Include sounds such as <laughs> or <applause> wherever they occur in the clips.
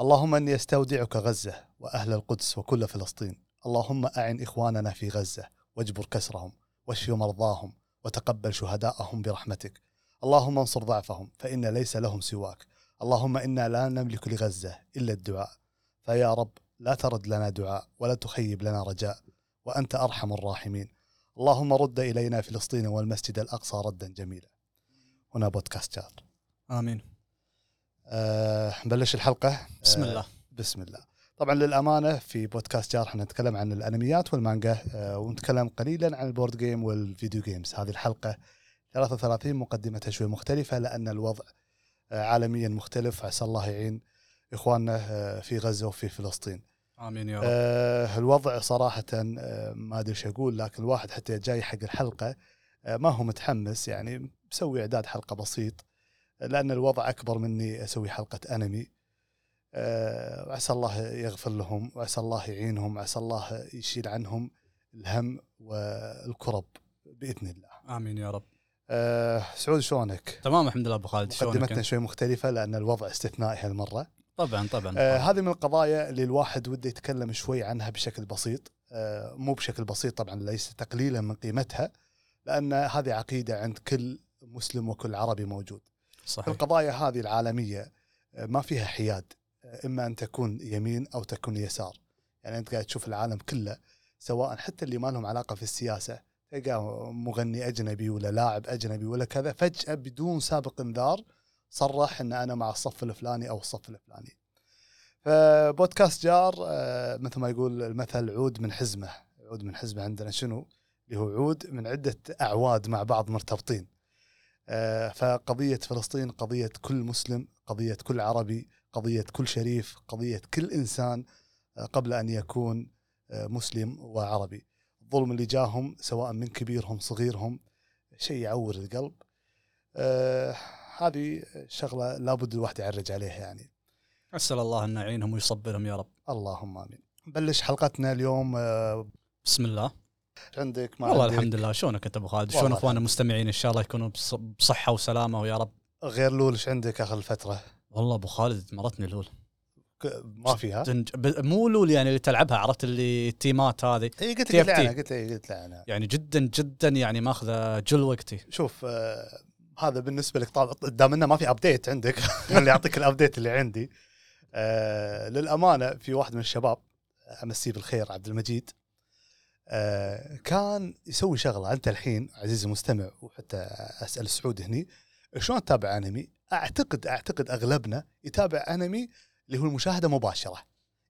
اللهم إني أستودعك غزة وأهل القدس وكل فلسطين. اللهم أعن إخواننا في غزة واجبر كسرهم واشف مرضاهم وتقبل شهداءهم برحمتك. اللهم انصر ضعفهم فإن ليس لهم سواك. اللهم إنا لا نملك لغزة إلا الدعاء. فيا رب لا ترد لنا دعاء ولا تخيب لنا رجاء وأنت أرحم الراحمين. اللهم رد إلينا فلسطين والمسجد الأقصى ردا جميلا. هنا بودكاست جار آمين. أه نبلش الحلقة. بسم أه الله. بسم الله. طبعا للأمانة في بودكاست جار إحنا نتكلم عن الأنميات والمانجا أه ونتكلم قليلا عن ال board game وال video games. هذه الحلقة 33 مقدمتها شوي مختلفة لأن الوضع آه، عالميا مختلف. عسى الله يعين إخواننا آه، في غزة وفي فلسطين. آمين يا رب. آه الوضع صراحة آه ما أدري إيش أقول لكن الواحد حتى جاي حق الحلقة آه ما هو متحمس يعني مسوي إعداد حلقة بسيط. آه، لأن الوضع أكبر مني أسوي حلقة أنمي آه وعسى الله يغفر لهم وعسى الله يعينهم وعسى الله يشيل عنهم الهم والكرب بإذن الله. آمين يا رب آه سعود شلونك؟ تمام الحمد لله أبو خالد شلونك مقدمتنا؟ شوي مختلفة لأن الوضع استثنائي هالمرة. طبعا طبعا آه هذه من القضايا اللي الواحد وده يتكلم شوي عنها بشكل بسيط آه مو بشكل بسيط طبعا ليس تقليلا من قيمتها لأن هذه عقيدة عند كل مسلم وكل عربي موجود. صحيح القضايا هذه العالمية آه ما فيها حياد آه إما أن تكون يمين أو تكون يسار. يعني أنت قاعد تشوف العالم كله سواء حتى اللي ما لهم علاقة في السياسة تلقى مغني أجنبي ولا لاعب أجنبي ولا كذا فجأة بدون سابق إنذار صرح إن أنا مع الصف الفلاني أو الصف الفلاني. فبودكاست جار آه، مثل ما يقول المثل عود من حزمه، عود من حزمه عندنا شنو؟ اللي هو عود من عدة أعواد مع بعض مرتبطين. آه، فقضية فلسطين قضية كل مسلم، قضية كل عربي، قضية كل شريف، قضية كل إنسان آه، قبل أن يكون آه، مسلم وعربي. الظلم اللي جاهم سواء من كبيرهم صغيرهم شيء يعور القلب. آه، هذه شغلة لابد الواحد يعرج عليها يعني. أسأل الله أن يعينهم ويصبرهم يا رب اللهم آمين. نبلش حلقتنا اليوم آه، بسم الله عندك ما والله عندك؟ الحمد لله شلونك أنت أبو خالد شلون أخواننا. المستمعين إن شاء الله يكونوا بص- بصحة وسلامة ويا رب غير LoL إيش عندك آخر الفترة؟ والله أبو خالد مرتني LoL ما فيها؟ مو LoL يعني اللي تلعبها عرفت اللي ال team ات هذه إي قلت. لك أنا قلت لك قلت أنا يعني جدا جدا يعني ماخذة جل وقتي شوف آه هذا بالنسبة لك طبعا دام إنه ما في update عندك اللي يعطيك ال update اللي عندي آه للأمانة في واحد من الشباب أمسيه بالخير عبد المجيد آه كان يسوي شغلة. أنت الحين عزيزي المستمع وحتى أسأل سعود هني شلون تتابع أنمي؟ أعتقد أعتقد أغلبنا يتابع أنمي اللي هو المشاهدة مباشرة.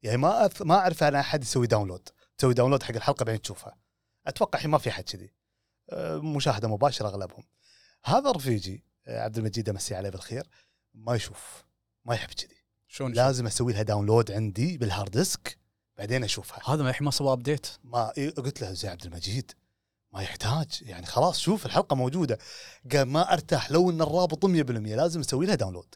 يعني ما أث... ما أعرف أنا أحد يسوي download. تسوي download حق الحلقة بعدين تشوفها. أتوقع الحين ما في أحد كذي. آه، مشاهدة مباشرة أغلبهم. هذا رفيجي آه، عبد المجيد امسي عليه بالخير ما يشوف ما يحب كذي. شلون لازم أسوي لها download عندي بال hard disk. بعدين أشوفها. هذا ما الحين ما سوى update ما إيه، قلت له زي عبد المجيد ما يحتاج يعني خلاص شوف الحلقة موجودة. قال ما أرتاح لو إن الرابط 100% لازم أسوي لها download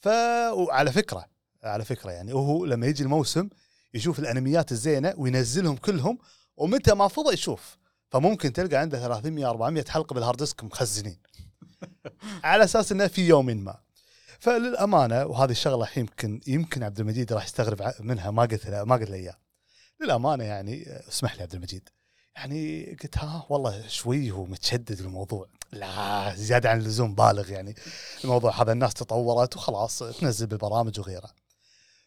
ف وعلى فكرة على فكرة يعني هو لما يجي الموسم يشوف الأنميات الزينة وينزلهم كلهم ومتى ما فضى يشوف. فممكن تلقى عنده 300 400 حلقة بال hard disk مخزنين. <laughs> على أساس إنه في يوم ما. فللأمانة وهذه الشغلة يمكن يمكن عبد المجيد راح يستغرب منها ما قلت له ما قلت له إياه. للأمانة يعني اسمح لي عبد المجيد. يعني قلت ها والله شوي هو متشدد الموضوع. لا زيادة عن اللزوم بالغ يعني. الموضوع هذا الناس تطورت وخلاص تنزل بالبرامج وغيرها.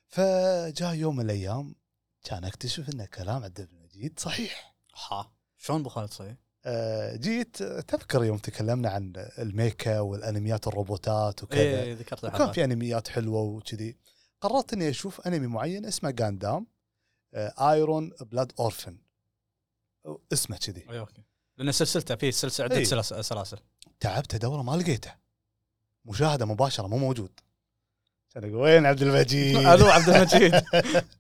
فجاء يوم من الأيام كان أكتشف أن كلام عبد المجيد صحيح. ها شلون ابو خالد صحيح؟ جيت آه، تذكر يوم تكلمنا عن الميكا والأنميات الروبوتات وكذا. إيه ذكرت وكان. في أنميات حلوة وكذي. قررت إني أشوف أنمي معين اسمه جاندام آه، Iron-Blooded Orphans اسمه كذي. اي okay. لأن سلسلته في سلسلة عدة إيه. سلاس- سلاسل. تعبت ادور ما لقيته. مشاهدة مباشرة مو موجود. أقول وين عبد المجيد؟ <laughs> ألو عبد المجيد.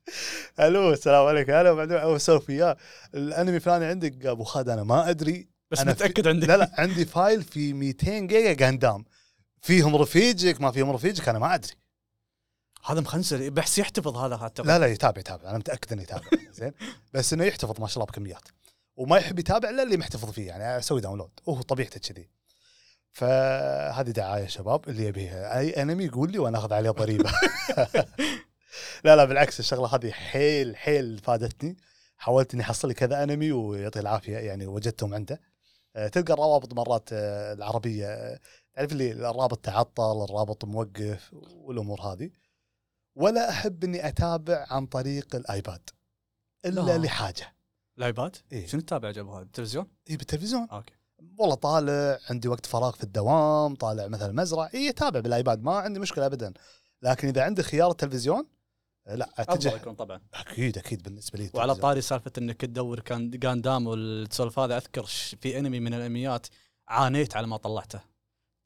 <laughs> ألو السلام عليكم هلا بعدين اسولف وياه الأنمي فلاني عندك أبو خالد أنا ما أدري. بس أنا في- متأكد عندي لا لا عندي file في 200 جيجا جاندام فيهم رفيجك ما فيهم رفيجك أنا ما أدري. هذا مخنزر بحس يحتفظ هذا حتى لا لا يتابع يتابع. أنا متأكد إنه يتابع. <laughs> زين. بس إنه يحتفظ ما شاء الله بكميات. وما يحب يتابع إلا اللي محتفظ فيه يعني أسوي download. وهو طبيعته كذي. فهذه دعاية شباب اللي يبيها أي انمي يقول لي وأنا أخذ عليه ضريبة. <laughs> لا لا بالعكس الشغلة هذه حيل حيل فادتني. حاولت إني أحصل كذا انمي ويعطيه العافية يعني وجدتهم عنده. آه، تلقى الروابط مرات آه، العربية آه، تعرف اللي الرابط تعطل الرابط موقف والأمور هذه. ولا أحب إني أتابع عن طريق الآيباد إلا لا. لحاجة. الآيباد؟ إيه. شنو تتابع جنب هذا التلفزيون؟ اي بالتلفزيون. okay. والله طالع عندي وقت فراغ في الدوام طالع مثلا مزرعة اي اتابع بالآيباد ما عندي مشكلة ابدا. لكن إذا عندي خيار التلفزيون لا أتجه. يكون طبعا. أكيد أكيد بالنسبة لي وعلى. طاري سالفة إنك تدور كان جاندام والسولف هذا أذكر في أنمي من الأنميات عانيت على ما طلعته.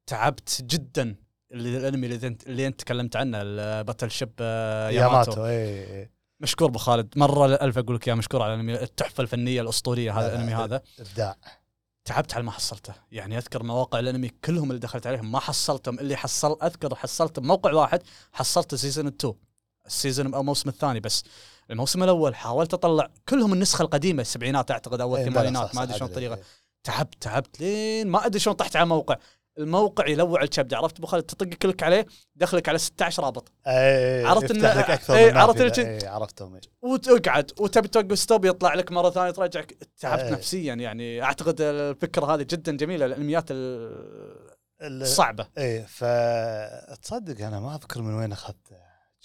تعبت جدا. اللي الأنمي اللي انت اللي أنت تكلمت عنه ال Battleship آه، ياماتو. ياماتو. اي اي مشكور أبو خالد. مرة الف أقول لك يا مشكور على الأنمي التحفة الفنية الأسطورية هذا لا، الأنمي لا، هذا. إبداع. تعبت على ما حصلته. يعني أذكر مواقع الأنمي كلهم اللي دخلت عليهم ما حصلتهم. اللي حصل أذكر حصلت موقع واحد حصلت season 2 ال season أو الموسم الثاني بس. الموسم الأول حاولت أطلع كلهم النسخة القديمة السبعينات أعتقد أو إيه، الثمانينات ما أدري شلون الطريقة. إيه. تعبت تعبت لين ما أدري شلون طحت على موقع الموقع يلوع الچبد عرفت أبو خالد تطق click عليه دخلك على 16 رابط اي عرفت إن- لك أكثر إيه، من عرفت نافذة. اللي اي عرفتهم إيه. وتقعد وتبي توقف stop يطلع لك مرة ثانية ترجعك تعبت إيه. نفسيا يعني أعتقد الفكرة هذه جدا جميلة الأنميات ال- ال- الصعبه إيه فتصدق أنا ما أذكر من وين اخذته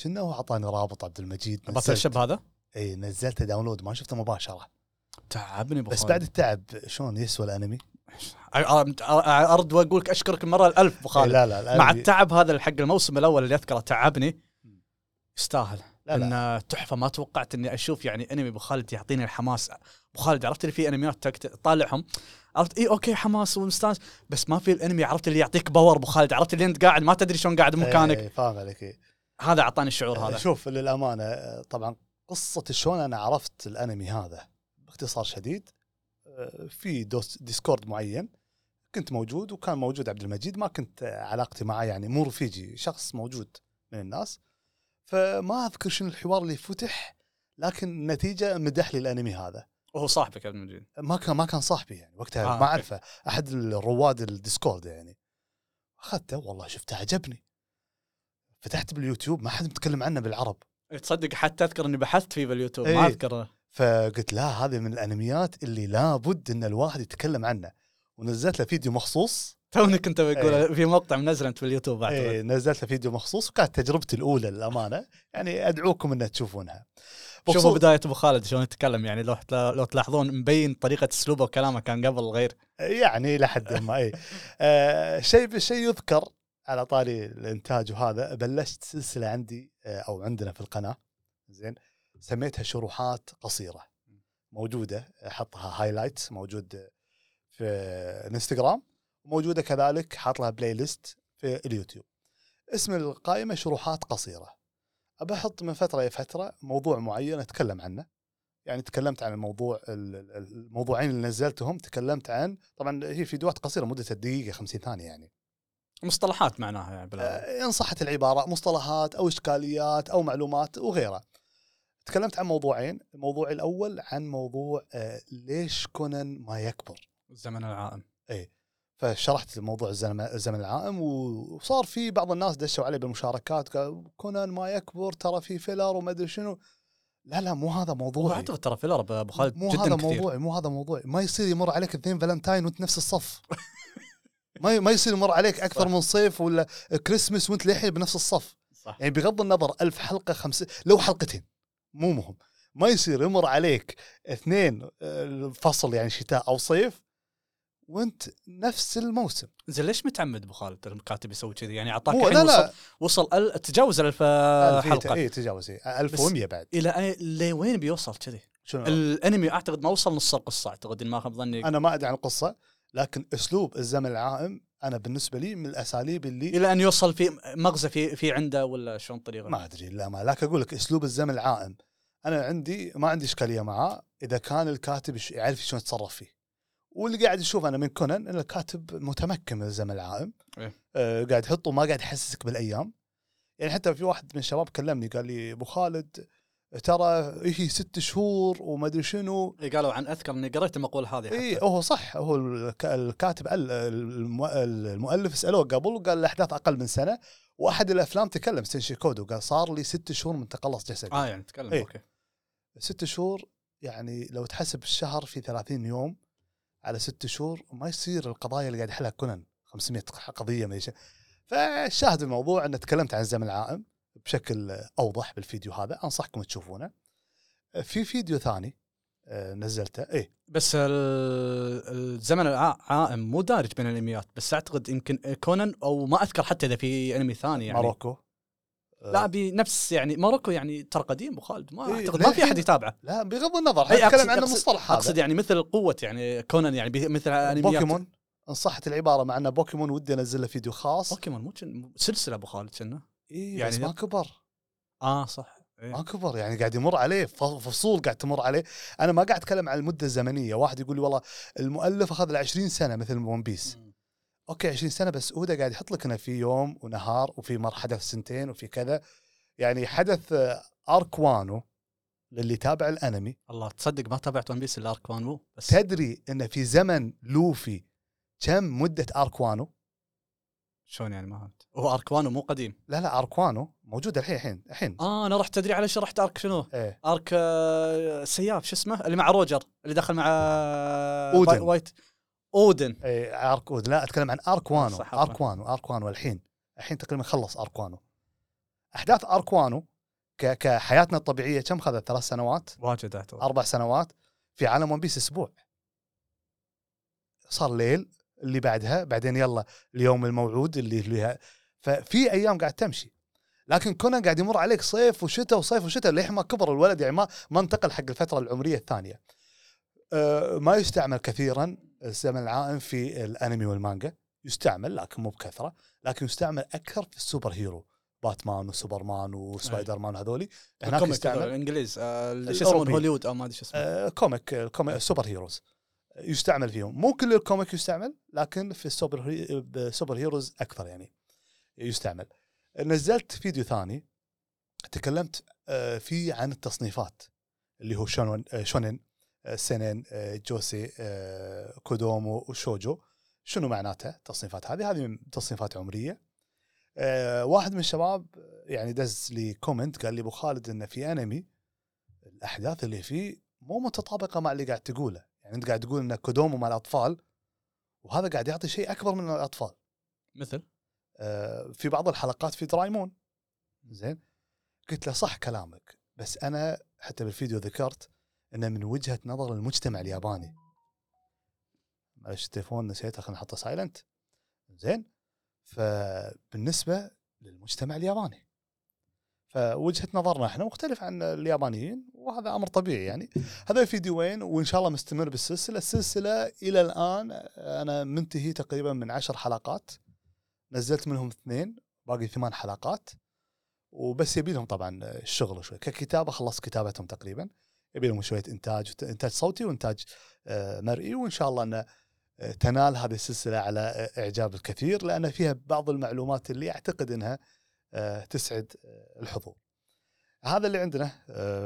كنا هو أعطاني رابط عبد المجيد نزلت شب هذا اي نزلته download ما شفته مباشرة تعبني أبو بس. بعد التعب شلون يسوى الأنمي؟ أرد وأقول لك أشكرك المره الألف أبو إيه خالد لا لا الأنمي- مع التعب هذا حق الموسم الأول اللي أذكره تعبني يستاهل. لا لا. انه تحفة ما توقعت إني أشوف يعني أنمي أبو خالد يعطيني الحماس. أبو خالد عرفت اللي في أنميات تطالعهم؟ عرفت؟ اي أوكي حماس ومستانس بس ما في الأنمي عرفت اللي يعطيك power أبو خالد؟ عرفت اللي أنت قاعد ما تدري شلون قاعد بمكانك إيه فاهم عليك إيه. هذا أعطاني الشعور هذا. شوف للأمانة طبعا قصة شلون أنا عرفت الأنمي هذا باختصار شديد في دوس Discord معين كنت موجود وكان موجود عبد المجيد ما كنت آه، علاقتي معه يعني مو رفيجي شخص موجود من الناس. فما أذكر شنو الحوار اللي فتح لكن النتيجه مدح لي الأنمي هذا. وهو صاحبك عبد المجيد. ما كان ما كان صاحبي يعني وقتها آه، ما. أعرفه أحد الرواد ال Discord يعني. أخذته والله شفته عجبني. فتحت باليوتيوب ما حد متكلم عنه بالعرب. تصدق حتى أذكر إني بحثت فيه باليوتيوب إيه. ما اذكر فقلت لا هذه من الأنميات اللي لابد إن الواحد يتكلم عنه ونزلت له فيديو مخصوص. توني كنت بقول إيه. في مقطع منزله انت باليوتيوب اعتقد إيه نزلت له فيديو مخصوص وكانت تجربتي الأولى للأمانة. يعني أدعوكم ان تشوفونها. شوفوا بداية أبو خالد شلون يتكلم يعني لو لو تلاحظون مبين طريقة أسلوبه وكلامه كان قبل غير. يعني لحد ما اي <laughs> آه شيء بالشيء يذكر على طاري الإنتاج وهذا بلشت سلسلة عندي آه أو عندنا في القناة. زين. سميتها شروحات قصيرة. موجودة احطها highlight موجود في الانستغرام موجوده كذلك حاط لها playlist في اليوتيوب. اسم القائمة شروحات قصيرة. أبى أحط من فترة إلى فترة موضوع معين أتكلم عنه. يعني تكلمت عن الموضوع ال- ال- الموضوعين اللي نزلتهم تكلمت عن طبعا هي فيديوهات قصيرة مدتها دقيقه 50 ثانية يعني. مصطلحات معناها يعني بلا إن صحت العبارة مصطلحات أو إشكاليات أو معلومات وغيرها. تكلمت عن موضوعين الموضوع الأول عن موضوع آه، ليش كونان ما يكبر؟ الزمن العائم. فشرحت موضوع الزمن الزمن العائم وصار في بعض الناس دشوا علي بالمشاركات كونان ما يكبر ترى في filler وما أدري شنو. لا لا مو هذا موضوعي. واعتقد ترى filler أبو خالد مو جدا هذا موضوعي مو هذا موضوعي. ما يصير يمر عليك اثنين فالنتاين وانت نفس الصف. <laughs> ما ما يصير يمر عليك أكثر صح. من صيف ولا كريسمس وانت للحين بنفس الصف. صح. يعني بغض النظر ألف حلقة خمس لو حلقتين. مو مهم. ما يصير يمر عليك اثنين آه، فصل يعني شتاء أو صيف وأنت نفس الموسم. زين ليش متعمد أبو خالد الكاتب يسوي كذي؟ يعني أعطاك هو الحين لا لا. وصل وصل ال- تجاوز الألف حلقة. اي تجاوز إيه، 1100 بعد. إلى لوين بيوصل كذي؟ شنو؟ الأنمي أعتقد ما وصل نص القصة أعتقد ما خاب ظني. أنا ما أدري عن القصة لكن أسلوب الزمن العائم أنا بالنسبة لي من الأساليب اللي إلى أن يوصل في مغزى في في عنده ولا شلون طريقة؟ ما أدري لا ما لكن أقول لك أسلوب الزمن العائم. أنا عندي ما عندي إشكالية معاه. إذا كان الكاتب يعرف شلون يتصرف فيه. واللي قاعد يشوف أنا من كونان إن الكاتب متمكن من الزمن العائم إيه. آه قاعد يحطه ما قاعد يحسسك بالأيام. يعني حتى في واحد من الشباب كلمني قال لي أبو خالد ترى هي ست شهور وما أدري شنو. إيه قالوا عن أذكر إني قريت المقولة هذه. اي هو صح. هو الك- الكاتب ال- الم- المؤلف سألوه قبل وقال الأحداث أقل من سنة. وأحد الأفلام تكلم شينيتشي كودو قال صار لي ست شهور من تقلص جسدي. آه يعني تكلم إيه. أوكي. ست شهور يعني لو تحسب الشهر في 30 يوم على ست شهور ما يصير القضايا اللي قاعد يحلها كونان. 500 قضية ما. فالشاهد الموضوع ان تكلمت عن الزمن العائم بشكل أوضح بالفيديو هذا أنصحكم تشوفونه. في فيديو ثاني آه، نزلته. إيه. بس ال- الزمن العائم مو دارج بين الأنميات بس أعتقد يمكن كونان أو ما أذكر حتى إذا في أنمي ثاني يعني. ماروكو. لا بنفس يعني ماروكو يعني ترى قديم أبو خالد. ما إيه، أعتقد ما في أحد يتابعه. لا بغض النظر نتكلم عن المصطلح هذا. أقصد يعني مثل قوة يعني كونان يعني مثل أنميات. بوكيمون. إن صحت العبارة مع أن بوكيمون ودي أنزل له فيديو خاص. بوكيمون مو سلسلة أبو خالد كنا. إيه يعني يعني ما كبر. آه صح. إيه. ما كبر يعني قاعد يمر عليه فصول قاعد تمر عليه. أنا ما قاعد أتكلم عن المدة الزمنية. واحد يقول لي والله المؤلف أخذ له 20 سنة مثل ون بيس. أوكي 20 سنة بس اودا قاعد يحط لك إنه في يوم ونهار وفي مر حدث سنتين وفي كذا. يعني حدث آه، arc وانو للي تابع الأنمي. الله تصدق ما تابعت ون بيس إلا arc وانو بس تدري انه في زمن لوفي كم مدة arc وانو شلون يعني ما فهمت؟ هو arc وانو مو قديم. لا لا arc وانو موجود الحين الحين الحين. آه أنا رحت تدري على شو رحت arc شنو؟ إيه. arc آه، سياف شو اسمه؟ اللي مع روجر اللي دخل مع. باي- وايت أودن. إيه arc لا أتكلم عن arc وانو صح، عفواً. arc وانو arc وانو الحين. الحين تقريبا خلص arc وانو أحداث arc وانو ك- كحياتنا الطبيعية كم خذت؟ ثلاث سنوات؟ واجد اعتقد أربع سنوات. في عالم ون بيس أسبوع. صار ليل اللي بعدها بعدين يلا اليوم الموعود اللي اللي ففي أيام قاعد تمشي. لكن كونان قاعد يمر عليك صيف وشتاء وصيف وشتاء للحين ما كبر الولد؟ يعني ما ما انتقل حق الفترة العمرية الثانية. أه ما يستعمل كثيرا. الزمن العائم في الانمي والمانجا. يستعمل لكن مو بكثرة لكن يستعمل أكثر في ال superhero. باتمان وسوبرمان وسبايدر مان هذولي هناك يستعمل. الانجليز آه، شو يسمون. هوليوود أو ما أدري شو اسمه. آه، comic ال comic ال superheroes. يستعمل فيهم. مو كل ال comic يستعمل لكن في ال super he- بال superheroes أكثر يعني يستعمل. نزلت فيديو ثاني تكلمت آه، فيه عن التصنيفات اللي هو shonen shonen آه، josei آه، kodomo و shojo. شنو معناتها التصنيفات هذه؟ هذه تصنيفات عمرية. آه، واحد من الشباب يعني دز لي comment قال لي أبو خالد انه في انمي الأحداث اللي فيه مو متطابقة مع اللي قاعد تقوله. يعني أنت قاعد تقول إن kodomo مع الاطفال وهذا قاعد يعطي شيء أكبر من الأطفال. مثل؟ في بعض الحلقات في دورايمون. زين؟ قلت له صح كلامك بس أنا حتى بالفيديو ذكرت إنه من وجهة نظر المجتمع الياباني. معلش التليفون نسيته خلينا نحطه silent زين. فبالنسبة للمجتمع الياباني. فوجهة نظرنا إحنا مختلف عن اليابانيين وهذا أمر طبيعي يعني. هذا فيديوين وإن شاء الله مستمر بالسلسلة. السلسلة إلى الآن أنا منتهي تقريبا من عشر حلقات. نزلت منهم اثنين باقي ثمان حلقات. وبس يبي لهم طبعا الشغل شوي. ككتابة خلصت كتابتهم تقريبا. يبي لهم شوية إنتاج إنتاج صوتي وإنتاج آه، مرئي وإن شاء الله أن آه، تنال هذه السلسلة على إعجاب الكثير لأن فيها بعض المعلومات اللي أعتقد إنها آه، تسعد آه، الحضور. هذا اللي عندنا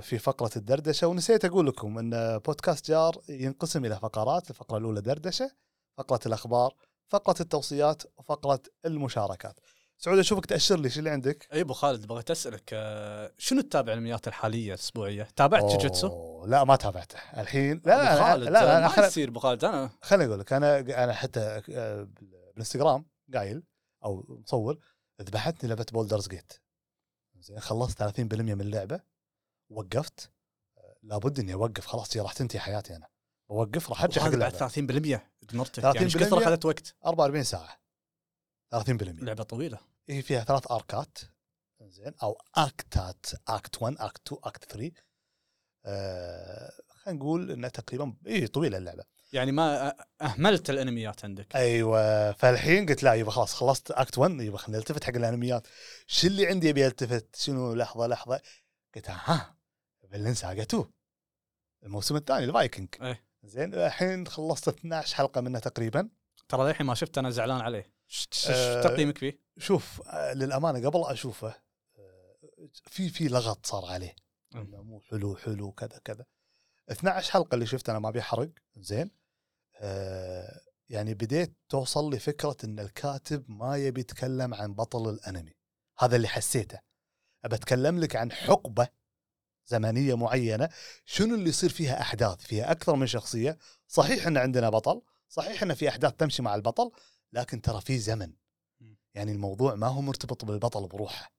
في فقرة الدردشة ونسيت أقول لكم أن بودكاست جار ينقسم إلى فقرات، الفقرة الأولى دردشة، فقرة الأخبار، فقرة التوصيات وفقرة المشاركات. سعود أشوفك تأشر لي شو اللي عندك؟ أي أبو خالد بغيت أسألك آه، شنو تتابع الأنميات الحالية الأسبوعية؟ تابعت أوه، جوجوتسو؟ لا ما تابعته الحين لا لا لا لا, لا, ما خل- يصير أبو خالد أنا خليني أقول لك أنا أنا حتى آه، بالإنستغرام قايل أو مصور ذبحتني لعبة بولدرز جيت زين خلصت 30% من اللعبة وقفت آه، لابد إني أوقف خلاص راح تنتهي حياتي أنا بوقف راح أرجع حق اللعبة 30% دمرته يعني إيش 30% كثر أخذت وقت؟ 44 ساعة 30% لعبة طويلة. هي فيها ثلاث أركات. زين. أو أكتات. أكت 1 أكت 2 أكت 3 آه خلينا نقول انها تقريبا اي طويلة اللعبة. يعني ما أهملت الأنميات عندك. أيوه. فالحين قلت لا يبا خلاص خلصت act 1 يبا خلينا نلتفت حق الأنميات. شو اللي عندي أبي ألتفت؟ شنو؟ لحظة لحظة. قلت ها Vinland Saga 2 الموسم الثاني الفايكنج. إيه. زين. الحين خلصت 12 حلقة منه تقريبا. ترى للحين ما شفت أنا زعلان عليه. آه، تقييمك فيه؟ شوف آه، للأمانة قبل أشوفه آه، في في لغط صار عليه. إنه مو حلو حلو كذا كذا. 12 حلقة اللي شفت أنا ما أبي أحرق. زين. آه يعني بديت توصل لي فكرة إن الكاتب ما يبي يتكلم عن بطل الأنمي. هذا اللي حسيته. ابى أتكلم لك عن حقبة زمنية معينة شنو اللي يصير فيها أحداث؟ فيها أكثر من شخصية. صحيح إن عندنا بطل صحيح إن في أحداث تمشي مع البطل لكن ترى في زمن. يعني الموضوع ما هو مرتبط بالبطل بروحه.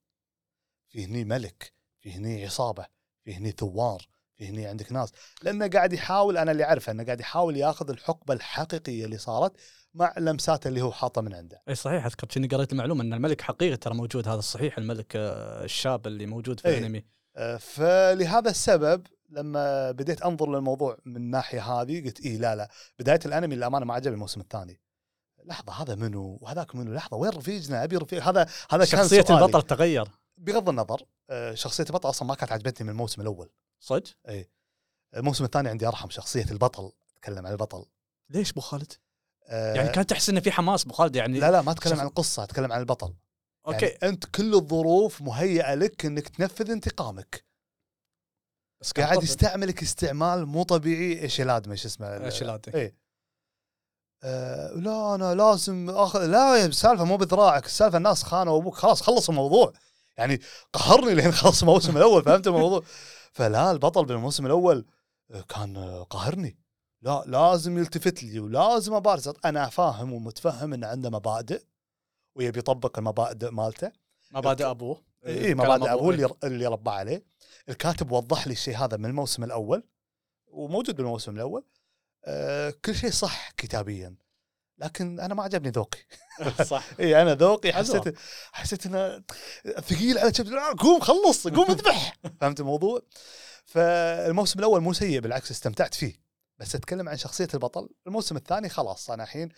في هني ملك في هني عصابة في هني ثوار في هني عندك ناس. لأنه قاعد يحاول أنا اللي أعرفه أنه قاعد يحاول يأخذ الحقبة الحقيقية اللي صارت مع لمساته اللي هو حاطه من عنده. إي صحيح أذكر كني قريت المعلومة أن الملك حقيقي ترى موجود هذا الصحيح الملك آه، الشاب اللي موجود في. الأنمي. آه، فلهذا السبب لما بديت أنظر للموضوع من الناحية هذه قلت إيه لا لا. بداية الأنمي للأمانة ما عجبني الموسم الثاني. لحظة هذا منو؟ وهذاك منو؟ لحظة وين رفيجنا أبي رفيج هذا هذا كان شخصية. البطل تغير. بغض النظر آه، شخصية البطل أصلا ما كانت عجبتني من الموسم الأول. صدق؟ الموسم الثاني عندي أرحم شخصية البطل أتكلم عن البطل. ليش أبو خالد؟ آه، يعني كان تحس إنه في حماس أبو خالد يعني لا لا ما أتكلم شخص- عن القصة أتكلم عن البطل. أوكي. يعني أنت كل الظروف مهيئة لك إنك تنفذ انتقامك. بس قاعد. يستعملك استعمال مو طبيعي. إيشيلاد ما شو اسمه ال- إيشيلاد. آه لا أنا لازم اخذ لا يا السالفه مو بذراعك السالفه الناس خانوا أبوك خلاص خلص الموضوع. يعني قهرني لين <laughs> خلص الموسم الأول فهمت الموضوع؟ فلا البطل بالموسم الأول آه، كان قهرني. لا لازم يلتفت لي ولازم أبارز. أنا فاهم ومتفهم انه عنده مبادئ ويبي يطبق المبادئ مالته. مبادئ أبوه. اي مبادئ أبوه إيه. اللي اللي ربى عليه. الكاتب وضح لي الشيء هذا من الموسم الأول وموجود بالموسم الأول. آه كل شيء صح كتابيا. لكن أنا ما عجبني ذوقي. <laughs> صح. <laughs> اي أنا ذوقي. حسيت حسيت إنه ثقيل على كبد لا، قوم خلص قوم <laughs> اذبح. فهمت الموضوع؟ فالموسم الأول مو سيء بالعكس استمتعت فيه. بس أتكلم عن شخصية البطل. الموسم الثاني خلاص أنا الحين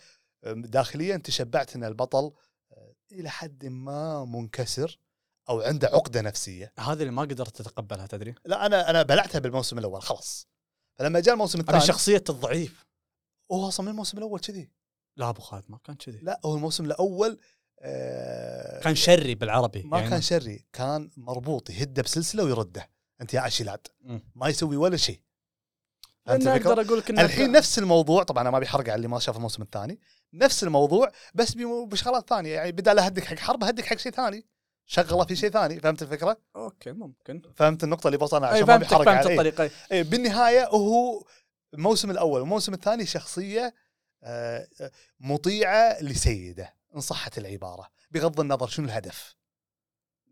داخليا تشبعت إن البطل آه، إلى حد ما منكسر أو عنده عقدة نفسية. هذه اللي ما قدرت تتقبلها تدري؟ لا أنا أنا بلعتها بالموسم الأول خلاص. فلما جاء الموسم أبي الثاني شخصية الضعيف. هو أصلا من الموسم الأول كذي. لا أبو خالد ما كان كذي. لا هو الموسم الأول آه كان شري بالعربي ما يعني. كان شري كان مربوط يهده بسلسلة ويرده. أنت يا عشيلات. ما يسوي ولا شيء. الفكرة؟ أقدر أقول لك الحين نفس الموضوع طبعا أنا ما بيحرق على اللي ما شاف الموسم الثاني. نفس الموضوع بس بشغلات ثانية. يعني بدال أهدك حق حرب أهدك حق شيء ثاني. شغله في شيء ثاني فهمت الفكرة؟ أوكي ممكن فهمت النقطة اللي بوصلنا اي عشان ما بيحرق فهمت الطريقة إيه بالنهاية هو الموسم الأول والموسم الثاني شخصية آه، مطيعة لسيدة إن صحت العبارة بغض النظر شنو الهدف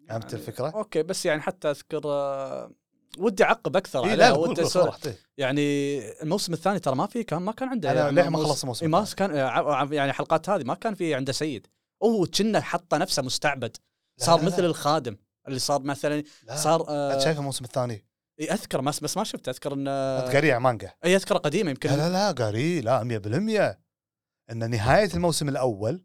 فهمت يعني الفكرة؟ أوكي بس يعني حتى أذكر آه، ودي أعقب أكثر إيه عليها ودي. صراحة. يعني الموسم الثاني ترى ما في كان ما كان عنده أنا يعني للحين ما خلصت الموسم إيه، ما. كان آه، يعني الحلقات هذه ما كان في عنده سيد هو كنا حطه نفسه مستعبد صار لا، مثل لا. الخادم اللي صار مثلا لا. صار آه شايف الموسم الثاني؟ إيه، أذكر بس بس ما شفته. أذكر إن أنت قاري مانجا. إي أذكره قديمه يمكن. لا لا لا قاري لا 100% إن نهاية الموسم الأول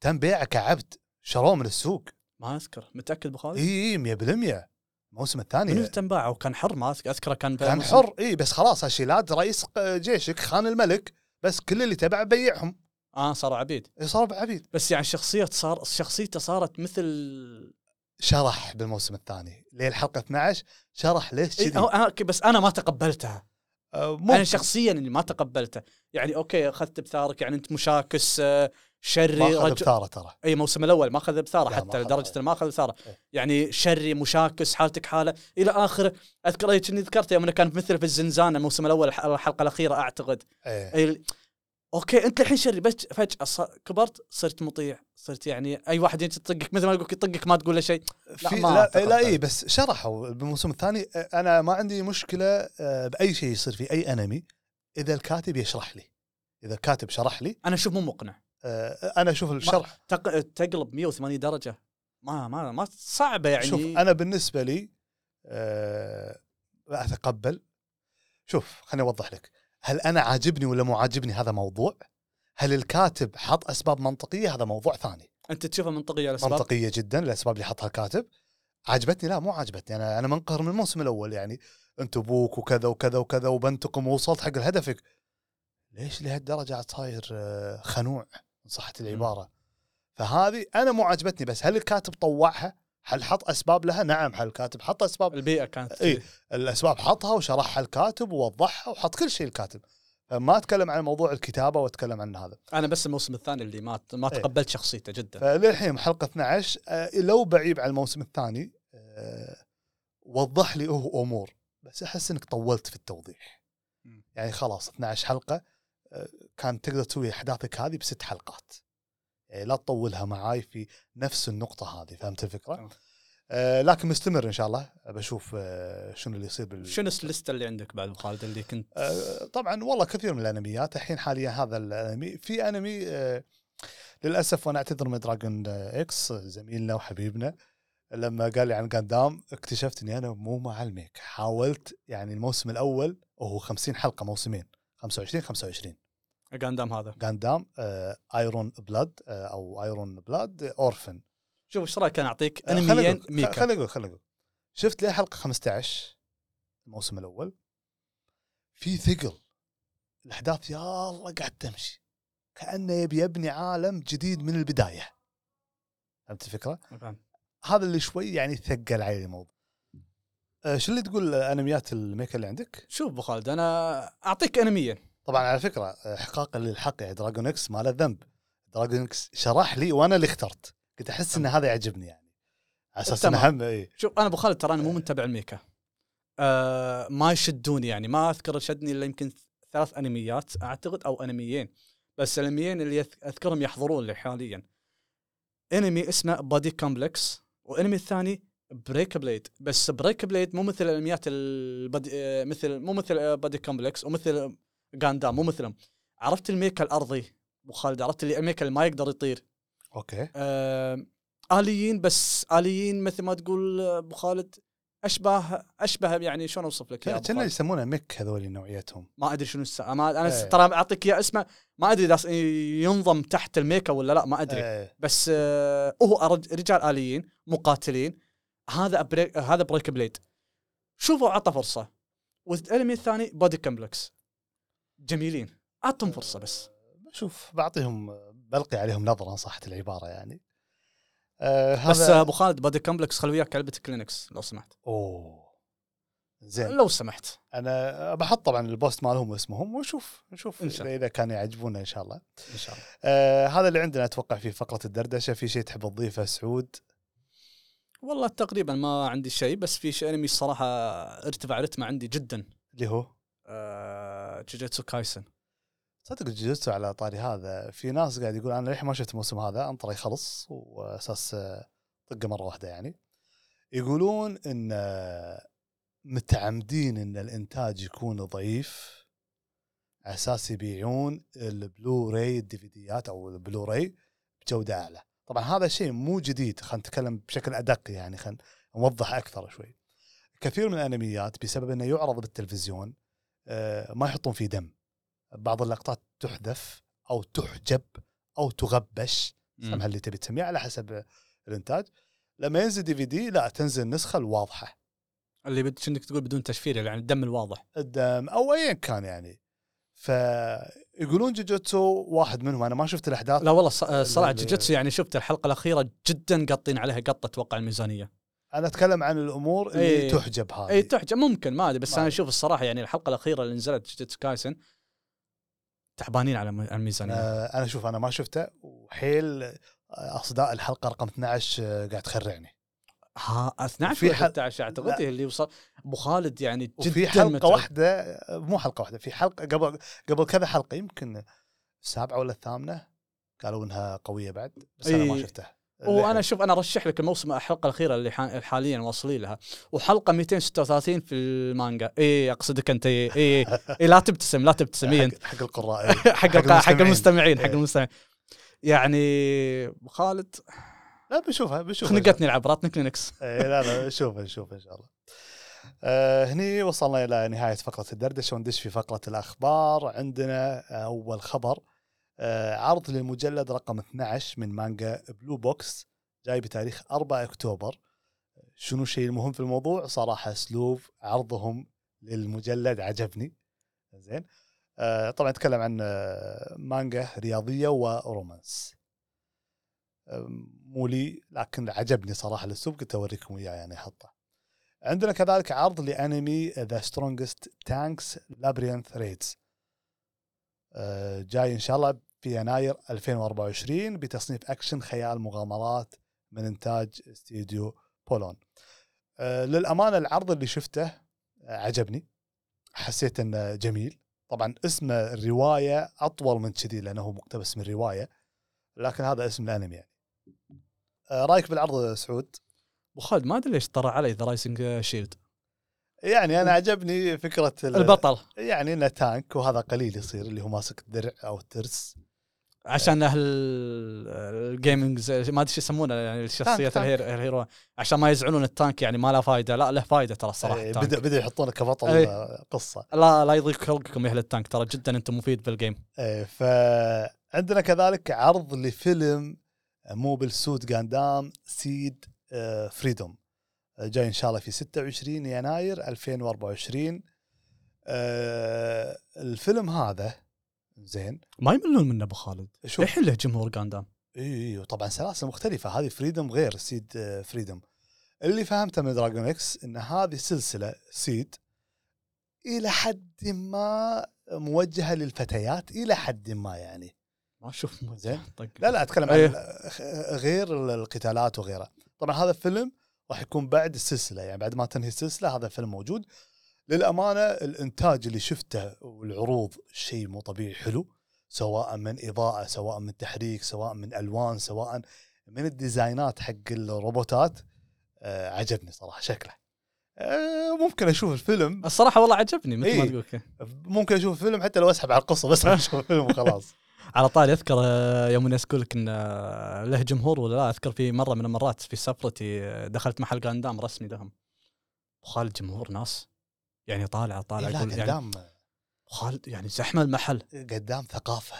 تم بيعه كعبد شروه من السوق. ما أذكر. متأكد ابو خالد؟ إي اي 100% الموسم الثاني. من تم باعه؟ وكان حر ما أذكره كان كان حر إي بس خلاص هشيلاد رئيس جيشك خان الملك بس كل اللي تبعه بيعهم. آه صاروا عبيد. صاروا عبيد. بس يعني شخصية صار شخصيته صارت مثل شرح بالموسم الثاني. ليه الحلقة 12 شرح ليش إيه كذي. آه، بس أنا ما تقبلتها. أنا ممكن شخصيا اللي ما تقبلته. يعني أوكي أخذت بثارك يعني أنت مشاكس آه، شري ما أخذ بثارة ترى. إي موسم الأول ما أخذ بثارة حتى. لدرجة إنه ما أخذ بثارة. إيه. يعني شري مشاكس حالتك حالة. إلى اخره أذكر أي كني ذكرت يوم انه كان مثل في الزنزانة الموسم الأول الح- الحلقة الأخيرة أعتقد. أي أوكي أنت الحين شري بس فجأة كبرت صرت مطيع صرت يعني أي واحد يجي يطقك مثل ما يقول يطقك ما تقول له شيء. لا، لا, لا أتقبل. اي بس شرحوا بالموسم الثاني. أنا ما عندي مشكلة بأي شيء يصير في أي أنمي إذا الكاتب يشرح لي. إذا الكاتب شرح لي أنا أشوف مو مقنع. أنا أشوف الشرح. تق... تقلب 180 درجة. ما ما ما صعبة يعني. شوف أنا بالنسبة لي آه، أتقبل. شوف خليني أوضح لك. هل أنا عاجبني ولا مو عاجبني هذا موضوع؟ هل الكاتب حط أسباب منطقية؟ هذا موضوع ثاني. أنت تشوفها منطقية الاسباب منطقية جدا الأسباب اللي حطها الكاتب. عجبتني؟ لا مو عجبتني. أنا أنا منقهر من الموسم الأول يعني أنت أبوك وكذا وكذا وكذا وبنتقم ووصلت حق هدفك ليش لهالدرجة عاد صاير آه، خنوع؟ إن صحت العبارة. فهذه أنا مو عجبتني بس هل الكاتب طوعها؟ هل حط أسباب لها؟ نعم هل الكاتب حط أسباب؟ البيئة كانت اي الأسباب حطها وشرحها الكاتب ووضحها وحط كل شيء الكاتب. فما أتكلم عن موضوع الكتابة وأتكلم عن هذا. أنا بس الموسم الثاني اللي ما ما إيه. تقبلت شخصيته جدا. فللحين حلقة 12 آه، لو بعيب على الموسم الثاني آه، وضح لي هو أمور بس أحس إنك طولت في التوضيح. يعني خلاص 12 حلقة آه، كان تقدر تسوي أحداثك هذه بست حلقات. لا تطولها معاي في نفس النقطة هذه فهمت الفكرة؟ آه لكن مستمر إن شاء الله. بشوف آه شنو اللي يصير بال... شنو الليسته اللي عندك بعد خالد اللي كنت؟ آه، طبعا والله كثير من الأنميات. الحين حاليا هذا الأنمي في أنمي آه، للأسف وأنا أعتذر من دراجون إكس زميلنا وحبيبنا. لما قال لي عن جاندام اكتشفت إني أنا مو مع ال mecha. حاولت يعني الموسم الأول وهو 50 حلقة موسمين 25 25 قاندام هذا. جاندام آه، Iron-Blooded آه، أو Iron-Blooded Orphans شوف إيش رأيك أنا أعطيك آه، أنميين mecha؟ خليني أقول خليني أقول. شفت ليه حلقة 15 الموسم الأول. في ثقل. الأحداث يا الله قاعد تمشي. كأنه يبي يبني عالم جديد من البداية. فهمت الفكرة؟ فاهم. هذا اللي شوي يعني ثقل علي الموضوع. آه، شو اللي تقول أنميات ال mecha اللي عندك؟ شوف أبو خالد أنا أعطيك انميين طبعا على فكرة آه، احقاقا للحق يعني دراجون إكس ما له ذنب. دراجون إكس شرح لي وأنا اللي اخترت. كنت أحس إن هذا يعجبني يعني. على أساس إنه. هم اي شوف أنا أبو خالد ترى أنا مو متابع ال mecha. آه ما يشدوني يعني. ما أذكر شدني إلا يمكن ثلاث أنميات أعتقد أو أنميين. بس الأنميين اللي أذكرهم يحضرون لي حاليا. أنمي اسمه Buddy Complex وانمي الثاني Break Blade بس Break Blade مو مثل الأنميات ال Buddy آه، مثل مو مثل Buddy Complex ومثل جاندام مو مثلهم. عرفت ال mecha الأرضي؟ أبو خالد عرفت اللي ال mecha اللي ما يقدر يطير. أوكي. آه، آليين بس آليين مثل ما تقول أبو خالد اشبه أشبه يعني شلون أوصف لك يا أبو كنا؟ يسمونه mech هذول نوعيتهم. ما أدري شنو الس... ما أنا إيه. ترى أعطيك إياه اسمه ما أدري إذا ينضم تحت ال mecha ولا لا ما أدري. آه، بس آه هو رجال آليين مقاتلين. هذا Break هذا Break Blade شوفوا عطى فرصة. والانمي الثاني بودي كومبلكس جميلين. أعطهم فرصة بس. بشوف بعطيهم بلقي عليهم نظرة إن صحت العبارة يعني. آه بس أبو خالد Buddy Complex خل وياك علبة كلينكس لو سمحت. أوه. زين. لو سمحت. أنا بحط طبعا ال post مالهم واسمهم ونشوف نشوف إن شاء الله. إذا كانوا يعجبونا إن شاء الله. إن شاء الله. آه هذا اللي عندنا أتوقع في فقرة الدردشة. في شيء تحب تضيفه سعود؟ والله تقريبا ما عندي شيء بس في شيء أنمي الصراحة ارتفع رتمه عندي جدا. اللي هو؟ آه Jujutsu Kaisen. صدق جوجوتسو على طاري هذا. في ناس قاعد يقول أنا للحين ما شفت الموسم هذا انطره يخلص وأساس طقة مرة واحدة يعني. يقولون إن متعمدين إن الإنتاج يكون ضعيف على أساس يبيعون البلوراي الديفيديات أو البلوراي بجودة أعلى. طبعا هذا شيء مو جديد خلينا نتكلم بشكل أدق يعني خلينا نوضح أكثر شوي. كثير من الأنميات بسبب إنه يعرض بالتلفزيون ما يحطون فيه دم. بعض اللقطات تحذف أو تحجب أو تغبش. سمها اللي تبي تسميه على حسب الإنتاج. لما ينزل دي في دي لا تنزل النسخة الواضحة. اللي بد انك تقول بدون تشفير يعني الدم الواضح. الدم أو ايا كان يعني. فيقولون جوجوتسو واحد منهم أنا ما شفت الأحداث. لا والله الص- الصراحه ال- جوجيتسو يعني شفت الحلقة الأخيرة جدا قاطين عليها قطة أتوقع الميزانية. أنا أتكلم عن الأمور اللي إيه. تحجب هذه اي تحجب ممكن ما أدري بس ما أنا. أشوف الصراحة يعني الحلقة الأخيرة اللي نزلت جوجيتسو كايسن تعبانين على الم- على الميزانية آه، أنا شوف أنا ما شفته وحيل أصداء الحلقة رقم 12 آه، قاعد تخرعني ها 12 في ولا حل- 13 أعتقد اللي وصل أبو خالد يعني جدا وفي حلقة متعب. واحدة آه، مو حلقة واحدة في حلقة قبل قبل كذا حلقة يمكن السابعة ولا الثامنة قالوا إنها قوية بعد بس أنا ما إي. شفتها وأنا شوف أنا أرشح لك الموسم الحلقة الأخيرة اللي حا- حاليا واصلين لها وحلقة 236 في المانجا اي أقصدك أنت اي اي, إي لا تبتسم لا تبتسم إي أنت. حق, القراء. حق حق المستمعين حق إيه. المستمعين يعني خالد لا بنشوفها بنشوفها خنقتني العبرات كلينكس <laughs> إيه لا لا نشوف نشوف إن شاء الله. آه هني وصلنا إلى نهاية فقرة الدردشة وندش في فقرة الأخبار عندنا أول خبر عرض للمجلد رقم 12 من مانجا Blue Box جاي بتاريخ 4 أكتوبر. شنو الشيء المهم في الموضوع؟ صراحة أسلوب عرضهم للمجلد عجبني. زين. آه طبعا اتكلم عن آه مانجا رياضية و romance. مو لي لكن عجبني صراحة الأسلوب قلت أوريكم إياه يعني احطه. عندنا كذلك عرض لأنمي The Strongest Tank's Labyrinth Raids. آه، جاي إن شاء الله في يناير 2024 بتصنيف أكشن خيال مغامرات من إنتاج استديو بولون. آه، للأمانة العرض اللي شفته آه، عجبني. حسيت إنه جميل. طبعا اسم الرواية أطول من كذي لأنه هو مقتبس من رواية لكن هذا اسم الأنمي يعني. آه، رأيك بالعرض سعود؟ أبو خالد ما أدري ليش طلع علي The Rising Shield يعني أنا عجبني فكرة ال- البطل. يعني إنه tank وهذا قليل يصير اللي هو ماسك الدرع أو الترس. عشان أهل ال gaming ما أدري شو يسمونه يعني الشخصيات ال hero عشان ما يزعلون ال tank يعني ما له فائده لا له فائده ترى الصراحه ال tank. بدا بدأ يحطونه كبطل. آه، قصة. لا لا يضيق خلقكم يا أهل ال tank ترى جدا أنتم مفيد بال game إيه، فعندنا كذلك عرض لفيلم Mobile Suit Gundam SEED Freedom جاي إن شاء الله في 26 يناير 2024 آه، الفيلم هذا زين. ما يملون منه أبو خالد. شوف. للحين له جمهور قاندام اي اي وطبعا سلاسل مختلفة. هذه Freedom غير SEED آه، Freedom اللي فهمته من دراجون إكس إن هذه سلسلة SEED إلى حد ما موجهة للفتيات إلى حد ما يعني. ما أشوف زين. لا لا أتكلم أيه. عن غير القتالات وغيره. طبعا هذا الفيلم راح يكون بعد السلسلة. يعني بعد ما تنهي السلسلة هذا الفيلم موجود. للأمانة الإنتاج اللي شفته والعروض شيء مو طبيعي حلو. سواء من إضاءة سواء من تحريك سواء من ألوان سواء من الديزاينات حق الروبوتات آه عجبني صراحة شكله. آه ممكن أشوف الفيلم. الصراحة والله عجبني مثل ما إيه. تقول كذا. ممكن أشوف الفيلم حتى لو أسحب على القصة بس أشوف الفيلم وخلاص. <laughs> على طاري أذكر آه، يوم الناس يقول لك إن آه، له جمهور ولا لا؟ أذكر في مرة من المرات في سفرتي دخلت محل قاندام رسمي لهم. أبو خالد جمهور ناس. يعني طالع طالع إيه يقول يعني قدام خالد يعني زحمة المحل. قدام ثقافة.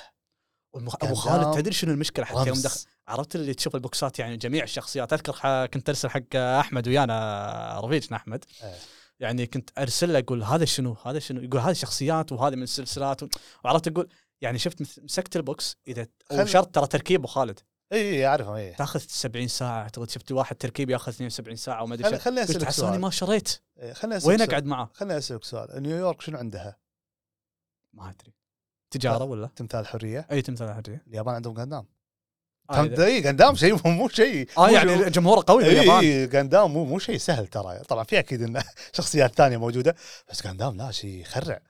والمخ- قدام ابو خالد تدري شنو المشكلة حتى يوم. دخل؟ عرفت اللي تشوف البوكسات يعني جميع الشخصيات. أذكر ح- كنت أرسل حق أحمد ويانا رفيجنا أحمد. إيه. يعني كنت أرسل له أقول هذا شنو؟ هذا شنو؟ يقول هذه شخصيات وهذه من السلسلات و- وعرفت أقول يعني شفت مس- مسكت ال box إذا خل- وشرط ترى تركيب أبو خالد. اي اي أعرفهم اي تأخذ 70 ساعة أعتقد شفت واحد تركيب يأخذ 72 ساعة وما أدري خليني أسألك سؤال. ما شريت. إيه، خليني أسألك وين. أقعد معه؟ خليني أسألك سؤال. نيويورك شنو عندها؟ ما أدري. تجارة ولا؟ تمثال حرية؟ أي تمثال حرية. اليابان عندهم تم- اي قندام شيء مو- مو شيء. مو يعني جمهوره قوي باليابان. اي قندام مو مو شيء سهل ترى. طبعا في أكيد إن <laughs> شخصيات ثانية موجودة بس قندام لا شيء يخرع.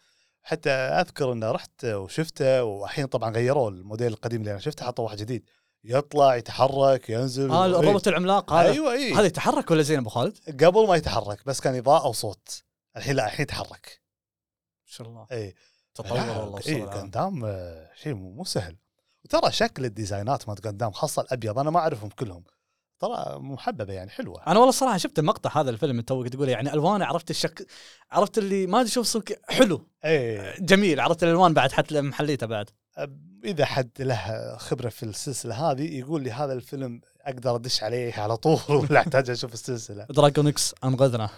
حتى أذكر انه رحت وشفته والحين طبعا غيروا الموديل القديم اللي أنا شفته حطوا واحد جديد. يطلع يتحرك ينزل. آه. الروبوت العملاق هذا. أيوه اي هذا يتحرك ولا زين أبو خالد؟ قبل ما يتحرك بس كان اضاءه وصوت الحين لا الحين يتحرك. ما شاء الله. اي تطور والله اي. قندام آه، شيء مو سهل. وترى شكل الديزاينات مالت قندام خاصة الأبيض أنا ما أعرفهم كلهم. ترى محببة يعني حلوة. أنا والله صراحة شفت المقطع هذا الفيلم أنت توك تقول يعني ألوانه عرفت الشك عرفت اللي ما أدري شو حلو. اي جميل عرفت الألوان بعد حتى محليته بعد. إذا حد له خبرة في السلسلة هذه يقول لي هذا الفيلم أقدر أدش عليه على طول <laughs> ولا أحتاج أشوف السلسلة. دراجون إكس انقذنا؟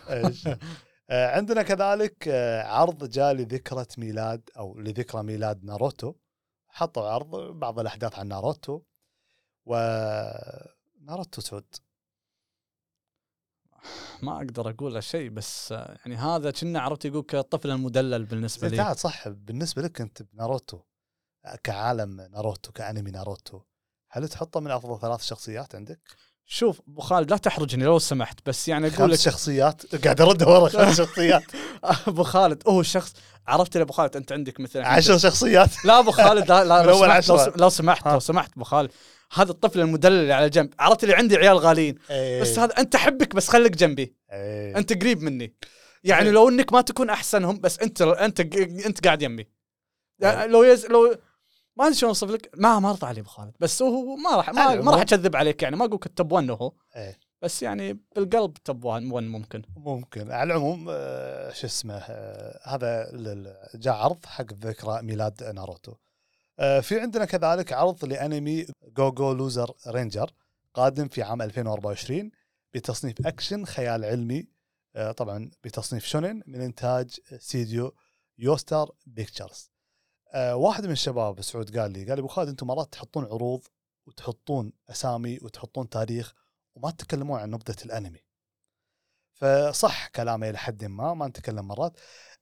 آه، عندنا كذلك آه، عرض جاء لذكرى ميلاد أو لذكرى ميلاد ناروتو. حطوا عرض بعض الأحداث عن ناروتو. و ناروتو سعود ما أقدر أقول شيء بس آه، يعني هذا كنا عرفت يقولك الطفل المدلل بالنسبة لي. تعال صح. بالنسبة لك أنت بناروتو. كعالم ناروتو كأنمي ناروتو هل تحطه من أفضل ثلاث شخصيات عندك؟ شوف ابو خالد لا تحرجني لو سمحت بس يعني أقول لك شخصيات قاعد أرد ورا خمس <laughs> شخصيات أبو خالد هو الشخص عرفت يا ابو خالد أنت عندك مثلا عشر شخصيات لا أبو خالد لا لا <laughs> لو سمحت لو, سمحت. لو سمحت أبو خالد هذا الطفل المدلل اللي على جنب عرفت اللي عندي عيال غاليين إيه. بس هذا أنت أحبك بس خليك جنبي إيه. أنت قريب مني يعني إيه. لو إنك ما تكون أحسنهم بس انت أنت أنت قاعد يمي إيه. لو يز لو ما أدري شلون اوصف لك. ما ما رضى علي ابو خالد بس هو ما راح ما. ما راح أكذب عليك يعني. ما أقول لك التوب 1 هو. إيه. بس يعني بالقلب توب 1 ممكن. ممكن. على العموم آه، شو اسمه آه، هذا جاء عرض حق ذكرى ميلاد ناروتو. آه، في عندنا كذلك عرض لأنمي Go Go Loser Ranger قادم في عام 2024 بتصنيف أكشن خيال علمي. آه، طبعا بتصنيف شونن من إنتاج استديو يوستر بيكتشرز آه، واحد من الشباب سعود قال لي قال لي أبو خالد أنتم مرات تحطون عروض وتحطون أسامي وتحطون تاريخ وما تتكلمون عن نبذة الأنمي. فصح كلامه إلى حد ما ما نتكلم مرات.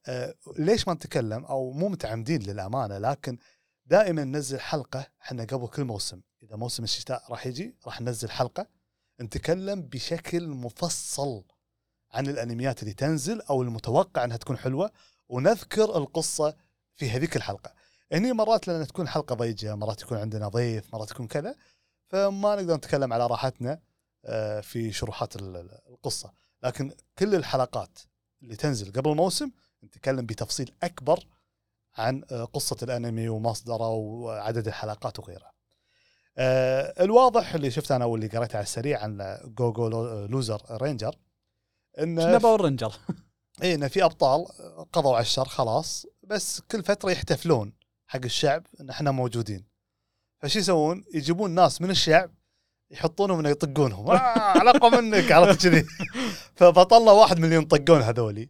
آه، ليش ما نتكلم؟ أو مو متعمدين للأمانة لكن دائما ننزل حلقة إحنا قبل كل موسم. إذا موسم الشتاء راح يجي راح ننزل حلقة نتكلم بشكل مفصل عن الأنميات اللي تنزل أو المتوقع إنها تكون حلوة ونذكر القصة في هذيك الحلقة. هني مرات لأن تكون حلقة ضيجه، مرات يكون عندنا ضيف، مرات تكون كذا فما نقدر نتكلم على راحتنا آه، في شروحات ال- ال- القصة، لكن كل الحلقات اللي تنزل قبل الموسم نتكلم بتفصيل أكبر عن آه، قصة الأنمي ومصدره وعدد الحلقات وغيرها. آه، الواضح اللي شفته أنا واللي قريته على السريع عن Go Go Lo- Loser Ranger انه Power Ranger؟ اي انه في أبطال قضوا على الشر خلاص بس كل فترة يحتفلون. حق الشعب إن إحنا موجودين. فشو يسوون؟ يجيبون ناس من الشعب يحطونهم إنه يطقونهم. آه علاقه منك عرفت كذي. <laughs> فبطلنا واحد مليون طقون هذولي.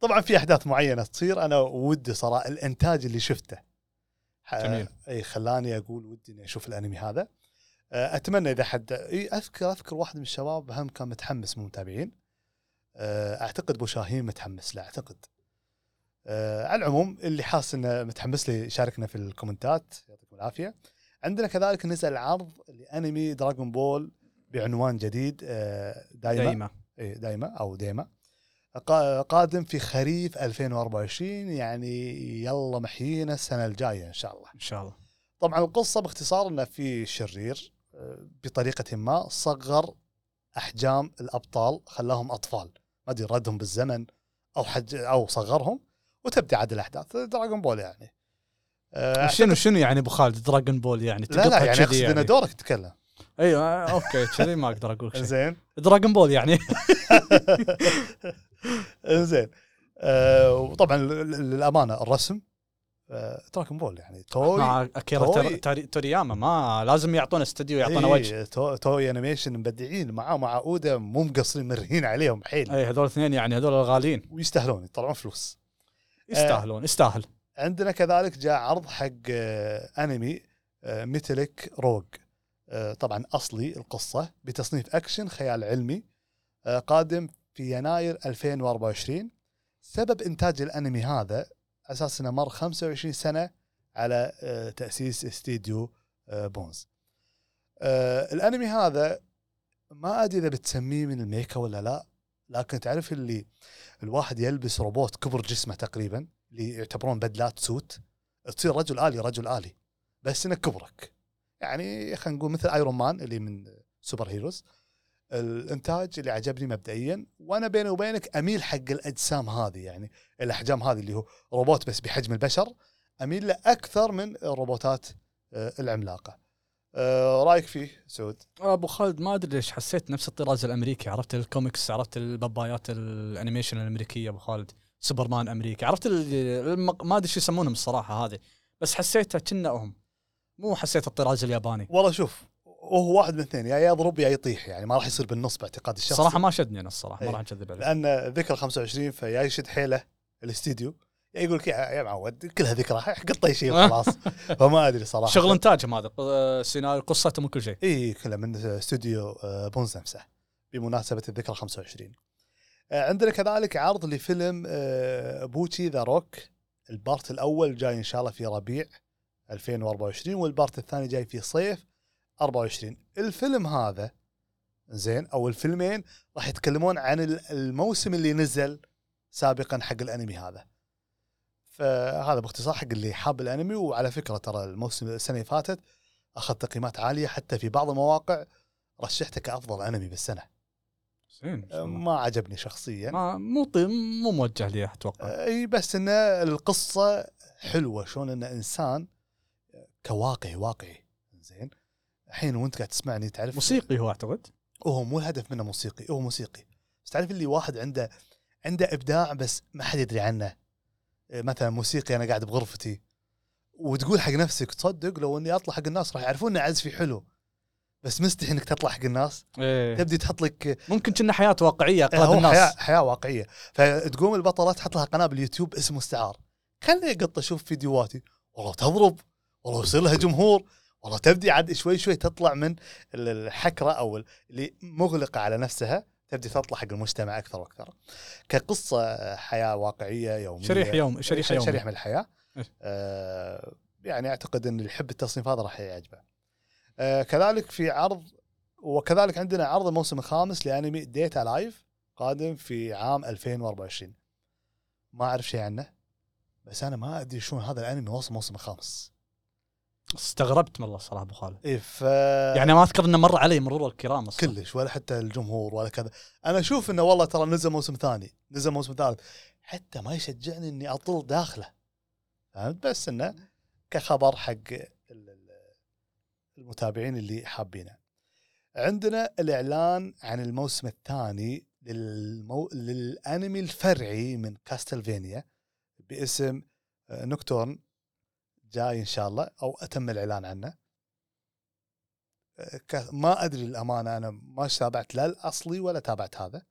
طبعا في أحداث معينة تصير. أنا ودي صراحة الإنتاج اللي شفته. جميل. إي خلاني أقول ودي إني أشوف الأنمي هذا. آه، أتمنى إذا حد إي اذكر أذكر واحد من الشباب هم كان متحمس من المتابعين آه، أعتقد أبو شاهين متحمس له أعتقد. آه، على العموم اللي حاس إنه متحمس لي يشاركنا في الكومنتات يعطيكم العافية. عندنا كذلك نزل عرض لأنمي دراغون بول بعنوان جديد آه، دايما. دايما. اي دايما أو ديما. قا- قادم في خريف 2024 يعني يلا محيينا السنة الجاية إن شاء الله. إن شاء الله. طبعا القصة باختصار إنه في شرير آه، بطريقة ما صغر أحجام الأبطال خلاهم أطفال. ما أدري ردهم بالزمن أو حج أو صغرهم. وتبدا عاد الأحداث. Dragon Ball يعني. آه، شنو شنو يعني أبو خالد؟ Dragon Ball يعني لا لا يعني أقصد إنه دورك تتكلم. أيوه آه، أوكي كذي ما أقدر أقول شيء. زين. Dragon Ball يعني. <laughs> زين. آه، وطبعا للأمانة الرسم آه، Dragon Ball يعني. توي أكيرا تورياما ما لازم يعطونا استوديو يعطونا وجه. إيه، تو- توي أنيميشن مبدعين معاه مع اودا مو مقصرين مرهين عليهم حيل. اي هذول الاثنين يعني هذول الغاليين. ويستاهلون يطلعون فلوس. يستاهلون يستاهل. عندنا كذلك جاء عرض حق آه، انمي آه، Metallic Rouge آه، طبعا أصلي القصة بتصنيف أكشن خيال علمي آه، قادم في يناير 2024 سبب إنتاج الأنمي هذا أساس إنه مر 25 سنة على آه، تأسيس استديو آه، بونز آه، الأنمي هذا ما أدري إذا بتسميه من ال mecha ولا لا لكن تعرف اللي الواحد يلبس روبوت كبر جسمه تقريبا اللي يعتبرون بدلات suit. تصير رجل آلي رجل آلي بس إنه كبرك. يعني خلينا نقول مثل Iron Man اللي من super heroes الإنتاج اللي عجبني مبدئيا وأنا بيني وبينك أميل حق الأجسام هذه يعني الأحجام هذه اللي هو روبوت بس بحجم البشر أميل له أكثر من الروبوتات آه، العملاقة. آه، رأيك فيه سعود؟ أبو خالد ما أدري ليش حسيت نفس الطراز الأمريكي. عرفت الكوميكس عرفت البابايات ال animation الأمريكية أبو خالد؟ سوبرمان أمريكي. عرفت ال- المق... ما أدري شو يسمونهم الصراحة هذه. بس حسيتها كنا هم مو حسيت الطراز الياباني. والله شوف وهو واحد من اثنين يا يضرب يا يطيح يعني ما راح يصير بالنص باعتقاد الشخص صراحة ما شدني أنا الصراحة ما إيه. راح نكذب عليك لأن ذكرى 25 فيا يشد حيله الاستديو يقول لك يا معود كلها ذكرى <laughs> اي شيء وخلاص <laughs> فما أدري صراحة. شغل انتاجهم هذا ق- سيناريو قصتهم وكل شيء. إي كله من استوديو آه، بونز نفسه بمناسبة الذكرى 25 آه، عندنا كذلك عرض لفيلم آه، Bocchi the Rock. ال part الأول جاي إن شاء الله في ربيع 2024 وال part الثاني جاي في صيف 24 الفيلم هذا زين أو الفيلمين راح يتكلمون عن ال- الموسم اللي نزل سابقا حق الأنمي هذا. فهذا باختصار حق اللي حاب الانمي. وعلى فكرة ترى الموسم السنة اللي فاتت اخذ تقييمات عالية حتى في بعض المواقع رشحته كافضل أنمي بالسنة. زين. ما. عجبني شخصيا. ما مو طي... مو موجه لي أتوقع. أي بس انه القصة حلوة شلون انه إنسان كواقعي واقعي. زين. الحين وأنت قاعد تسمعني تعرف موسيقي هو أعتقد؟ هو مو الهدف منه موسيقي هو موسيقي. بس تعرف اللي واحد عنده عنده إبداع بس ما حد يدري عنه. مثلا موسيقي أنا قاعد بغرفتي وتقول حق نفسك تصدق لو إني أطلع حق الناس راح يعرفون إن عزفي حلو بس مستحي إنك تطلع حق الناس. إيه. تبدي تحط لك ممكن كنا حياة واقعية إيه، هو الناس. حياة حياة واقعية. فتقوم البطله تحط لها قناة باليوتيوب اسم مستعار خلني اقط أشوف فيديوهاتي. والله تضرب والله يصير لها جمهور والله تبدي عاد شوي شوي تطلع من ال- الحكرة أو ال- اللي مغلقة على نفسها. تبدي تطلع حق المجتمع أكثر وأكثر كقصة حياة واقعية يومية شريح يوم شريح ش- يوم شريح من الحياة إيه. آه يعني أعتقد إن اللي يحب التصنيف هذا راح يعجبه. آه كذلك في عرض وكذلك عندنا عرض الموسم الخامس لأنمي ديتا لايف قادم في عام 2024. ما أعرف شيء عنه بس أنا ما أدري شلون هذا الأنمي وصل الموسم الخامس. استغربت والله صراحة أبو خالد. إيه ف يعني ما أذكر إنه مر علي مرور الكرام أصلا. كلش ولا حتى الجمهور ولا كذا. أنا أشوف إنه والله ترى نزل موسم ثاني نزل موسم ثالث. حتى ما يشجعني إني أطل داخله. فهمت؟ بس إنه كخبر حق ال- ال- المتابعين اللي حابينه. عندنا الإعلان عن الموسم الثاني للمو... للأنمي الفرعي من كاستلفينيا باسم آه، نوكتورن جاي إن شاء الله أو أتم الإعلان عنه. ك- ما أدري الأمانة أنا ما تابعت لا الأصلي ولا تابعت هذا.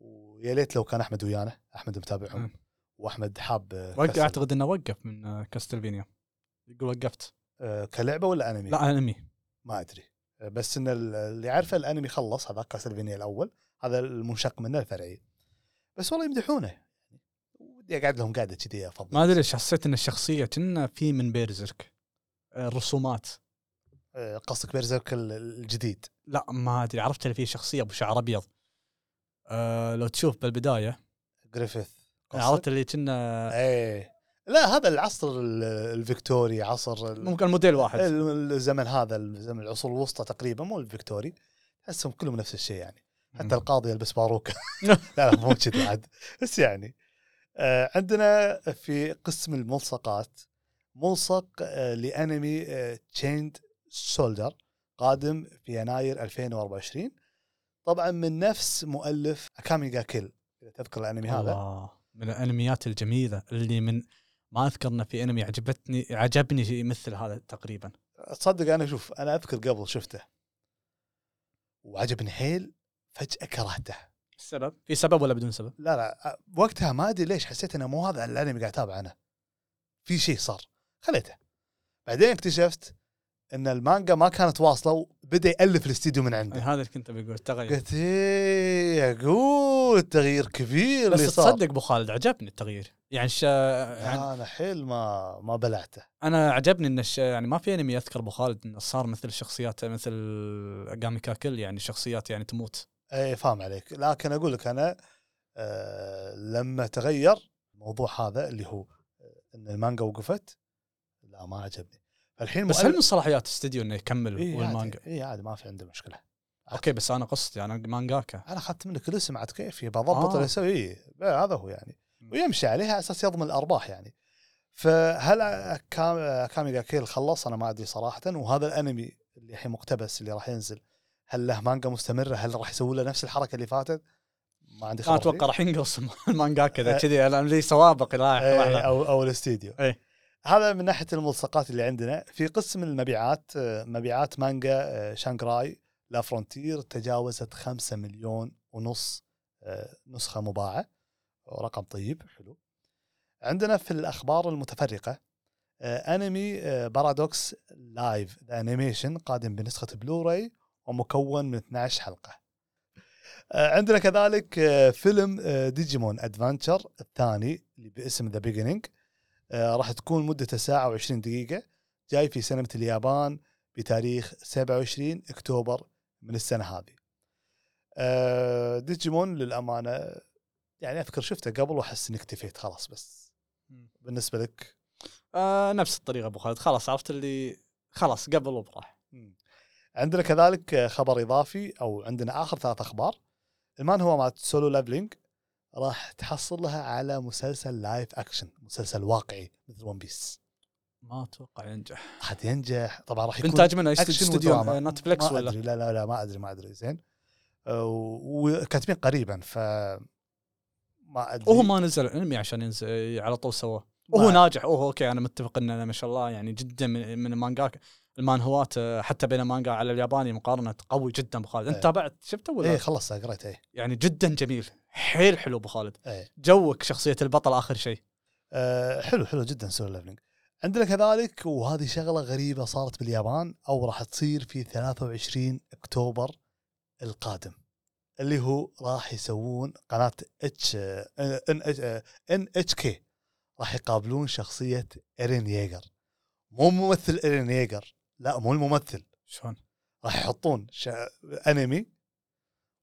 ويا ليت لو كان أحمد ويانا أحمد متابعهم مم. وأحمد حاب وقف أعتقد إنه وقف من آه، كاستلفينيا. يقول وقفت. آه، كلعبة ولا أنمي؟ لا أنمي. ما أدري. بس إن ال- اللي عارفه الأنمي خلص هذا Castlevania الأول هذا المنشق منه الفرعي. بس والله يمدحونه. ودي اقعد لهم قاعدة كذي افضل ما أدري ليش حسيت إن الشخصية كنا في من Berserk. آه، الرسومات. آه، قصدك Berserk ال- الجديد. لا ما أدري. عرفت اللي فيه شخصية أبو شعر أبيض. أه لو تشوف بالبداية. Griffith. قصدك؟ عرفت اللي كنا إيه. لا هذا العصر ال- الفيكتوري عصر ال- ممكن موديل واحد. ال- الزمن هذا الزمن العصور الوسطى تقريبا مو الفيكتوري. تحسهم كلهم نفس الشيء يعني. حتى القاضي يلبس باروكة. <laughs> لا لا مو كذي عاد. بس يعني. آه عندنا في قسم الملصقات ملصق آه لأنمي Chained Soldier قادم في يناير 2024 طبعا من نفس مؤلف اكامي جا كيل إذا تذكر الأنمي هذا. الله من الأنميات الجميلة اللي من ما أذكر إنه في أنمي عجبتني عجبني شيء مثل هذا تقريبا. تصدق أنا شوف أنا أذكر قبل شفته. وعجبني حيل فجأة كرهته. السبب في سبب ولا بدون سبب؟ لا لا وقتها ما أدري ليش حسيت إنه مو هذا الأنمي قاعد أتابعه أنا. في شيء صار خليته. بعدين اكتشفت إن المانجا ما كانت واصلة وبدأ يألف الاستديو من عنده. هذا اللي كنت بقول تغير قلت إيه أقول التغيير كبير بس اللي صار. تصدق أبو خالد عجبني التغيير. يعني, ش... يعني أنا حيل ما ما بلعته. أنا عجبني إن الش... يعني ما في أنمي يذكر أبو خالد إنه صار مثل شخصيات مثل أقامي كاكل يعني شخصيات يعني تموت. إيه فاهم عليك. لكن أقول لك أنا آه لما تغير الموضوع هذا اللي هو آه، إن المانجا وقفت لا ما عجبني. فالحين بس هل من صلاحيات استديو إنه يكمل إيه والمانجا؟ اي عادي ما في عنده مشكلة. okay بس أنا قصدي أنا مانجاكا. أنا أخذت منك الاسم عاد كيف بضبط آه. اللي اسويه إيه، هذا هو يعني. ويمشي عليها على أساس يضمن الأرباح يعني. فهل Akame ga Kill خلص؟ أنا ما أدري صراحة. وهذا الأنمي اللي الحين مقتبس اللي راح ينزل. هل له مانجا مستمرة؟ هل راح يسوي له نفس الحركة اللي فاتت؟ ما عندي خبر. أتوقع راح ينقص <laughs> المانجاكا إيه. ذا كذي. أنا لي سوابق رايح إيه، أو أو الاستديو. إيه. هذا من ناحية الملصقات اللي عندنا. في قسم المبيعات آه، مبيعات مانجا آه، Shangri-La Frontier تجاوزت 5 مليون ونص آه، نسخة مباعة. رقم طيب حلو. عندنا في الأخبار المتفرقة انمي Paradox Live The Animation قادم بنسخة بلوراي ومكون من 12 حلقة. آه، عندنا كذلك آه، فيلم آه، Digimon Adventure الثاني اللي باسم The Beginning راح تكون مدته ساعة و20 دقيقة. جاي في سينما اليابان بتاريخ 27 أكتوبر من السنة هذه. ديجيمون للأمانة يعني أذكر شفته قبل وأحس إني اكتفيت خلاص بس. مم. بالنسبة لك؟ آه نفس الطريقة أبو خالد. خلاص عرفت اللي خلاص قبل وبراح. عندنا كذلك خبر إضافي أو عندنا آخر ثلاث أخبار. المانهوا مالت Solo Leveling راح تحصل لها على مسلسل live action مسلسل واقعي مثل One Piece ما أتوقع ينجح. راح ينجح. طبعا راح يكون انتاج من action studio Netflix ولا؟ لا لا لا ما أدري ما أدري زين. آه، وكاتبين قريبا ف ما أدري. وهو ما نزل الانمي عشان ينزل على طول سواه. وهو ناجح. وهو okay أنا متفق إن ما شاء الله يعني جدا من, من المان آه، حتى بين المانجا على الياباني مقارنة قوي جدا ابو خالد انت إيه. تابعت شفته ولا؟ إيه خلص قريت إيه. يعني جدا جميل. حيل حلو ابو خالد إيه. جوك شخصية البطل آخر شيء. آه حلو حلو جدا Solo Leveling. عندنا كذلك وهذه شغلة غريبة صارت باليابان أو راح تصير في 23 أكتوبر القادم اللي هو راح يسوون قناة إتش إن إن إتش كي. راح يقابلون شخصية Eren Yeager مو ممثل Eren Yeager لا مو الممثل. شلون؟ راح يحطون شا... أنمي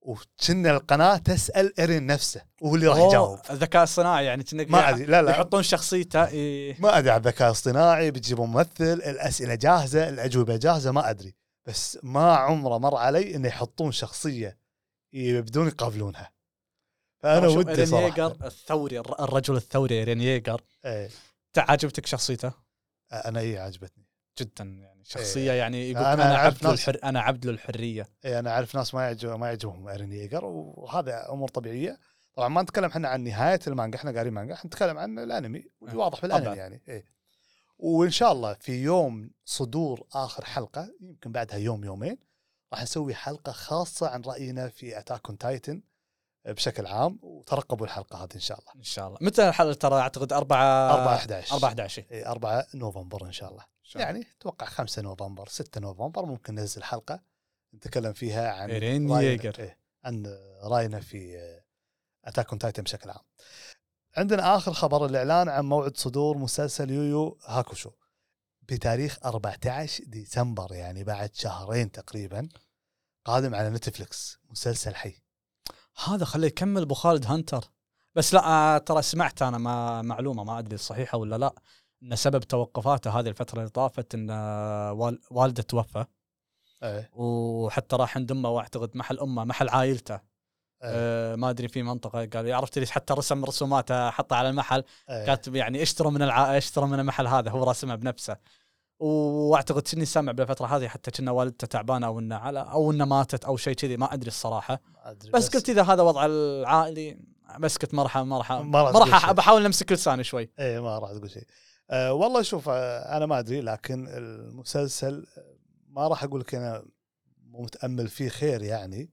وكنا القناة تسأل Eren نفسه وهو اللي راح يجاوب. الذكاء الصناعي يعني كأنك ما أدري لا لا. يحطون شخصيته إيه. ما أدري على الذكاء الاصطناعي بتجيبون ممثل الأسئلة جاهزة الأجوبة جاهزة ما أدري. بس ما عمره مر علي إنه يحطون شخصية يبدون يقابلونها. فأنا ودي صراحة. ييجر الثوري الر- الرجل الثوري إيرين ييجر إيه. تع- عجبتك شخصيته؟ أنا إي عجبتني. جدا يعني. شخصية يعني يقول أنا أنا, أعرف عبد ناس- للحر أنا عبد للحريه إيه أنا أعرف ناس ما يعجب ما يعجبهم ايرين ييجر وهذا أمور طبيعية. طبعا ما نتكلم إحنا عن نهاية المانجا إحنا قارين مانجا إحنا نتكلم عن الأنمي واللي آه، واضح بالأنمي طبعاً. يعني. إيه. وإن شاء الله في يوم صدور آخر حلقة يمكن بعدها يوم يومين راح نسوي حلقة خاصة عن رأينا في Attack on Titan بشكل عام وترقبوا الحلقة هذه إن شاء الله. إن شاء الله. متى الحلقة ترى؟ أعتقد 4 4 11 4 11 إيه 4 نوفمبر إن شاء الله. يعني أتوقع 5 نوفمبر 6 نوفمبر ممكن ننزل حلقه نتكلم فيها عن راينا- Yeager. إيه عن راينا في Attack on Titan بشكل عام. عندنا آخر خبر الإعلان عن موعد صدور مسلسل Yu Yu Hakusho بتاريخ 14 ديسمبر يعني بعد شهرين تقريبا قادم على Netflix مسلسل حي. هذا خليه يكمل أبو خالد Hunter. بس لا آه، ترى سمعت أنا ما معلومة ما أدري صحيحة ولا لا. إن سبب توقفاته هذه الفترة اللي طافت إن آه، وال- والده توفى. إيه. وحتى راح عند أمه وأعتقد محل أمه محل عائلته. إيه. أه ما أدري في منطقة قال عرفت ليش حتى رسم رسوماته حطها على المحل؟ إيه. كاتب يعني اشتروا من الع... اشتروا من المحل هذا هو راسمها بنفسه. وأعتقد اني سامع بالفترة هذه حتى كنا والدته تعبانة أو انه على أو انه ماتت أو شيء كذي ما أدري الصراحة. ما أدري بس, قلت إذا هذا وضع العائلي بسكت ما راح ما راح ما راح. بحاول نمسك لساني شوي. إيه ما راح تقول شيء. أه والله شوف أه أنا ما أدري لكن المسلسل آه، ما راح أقول لك أنا مو متأمل فيه خير يعني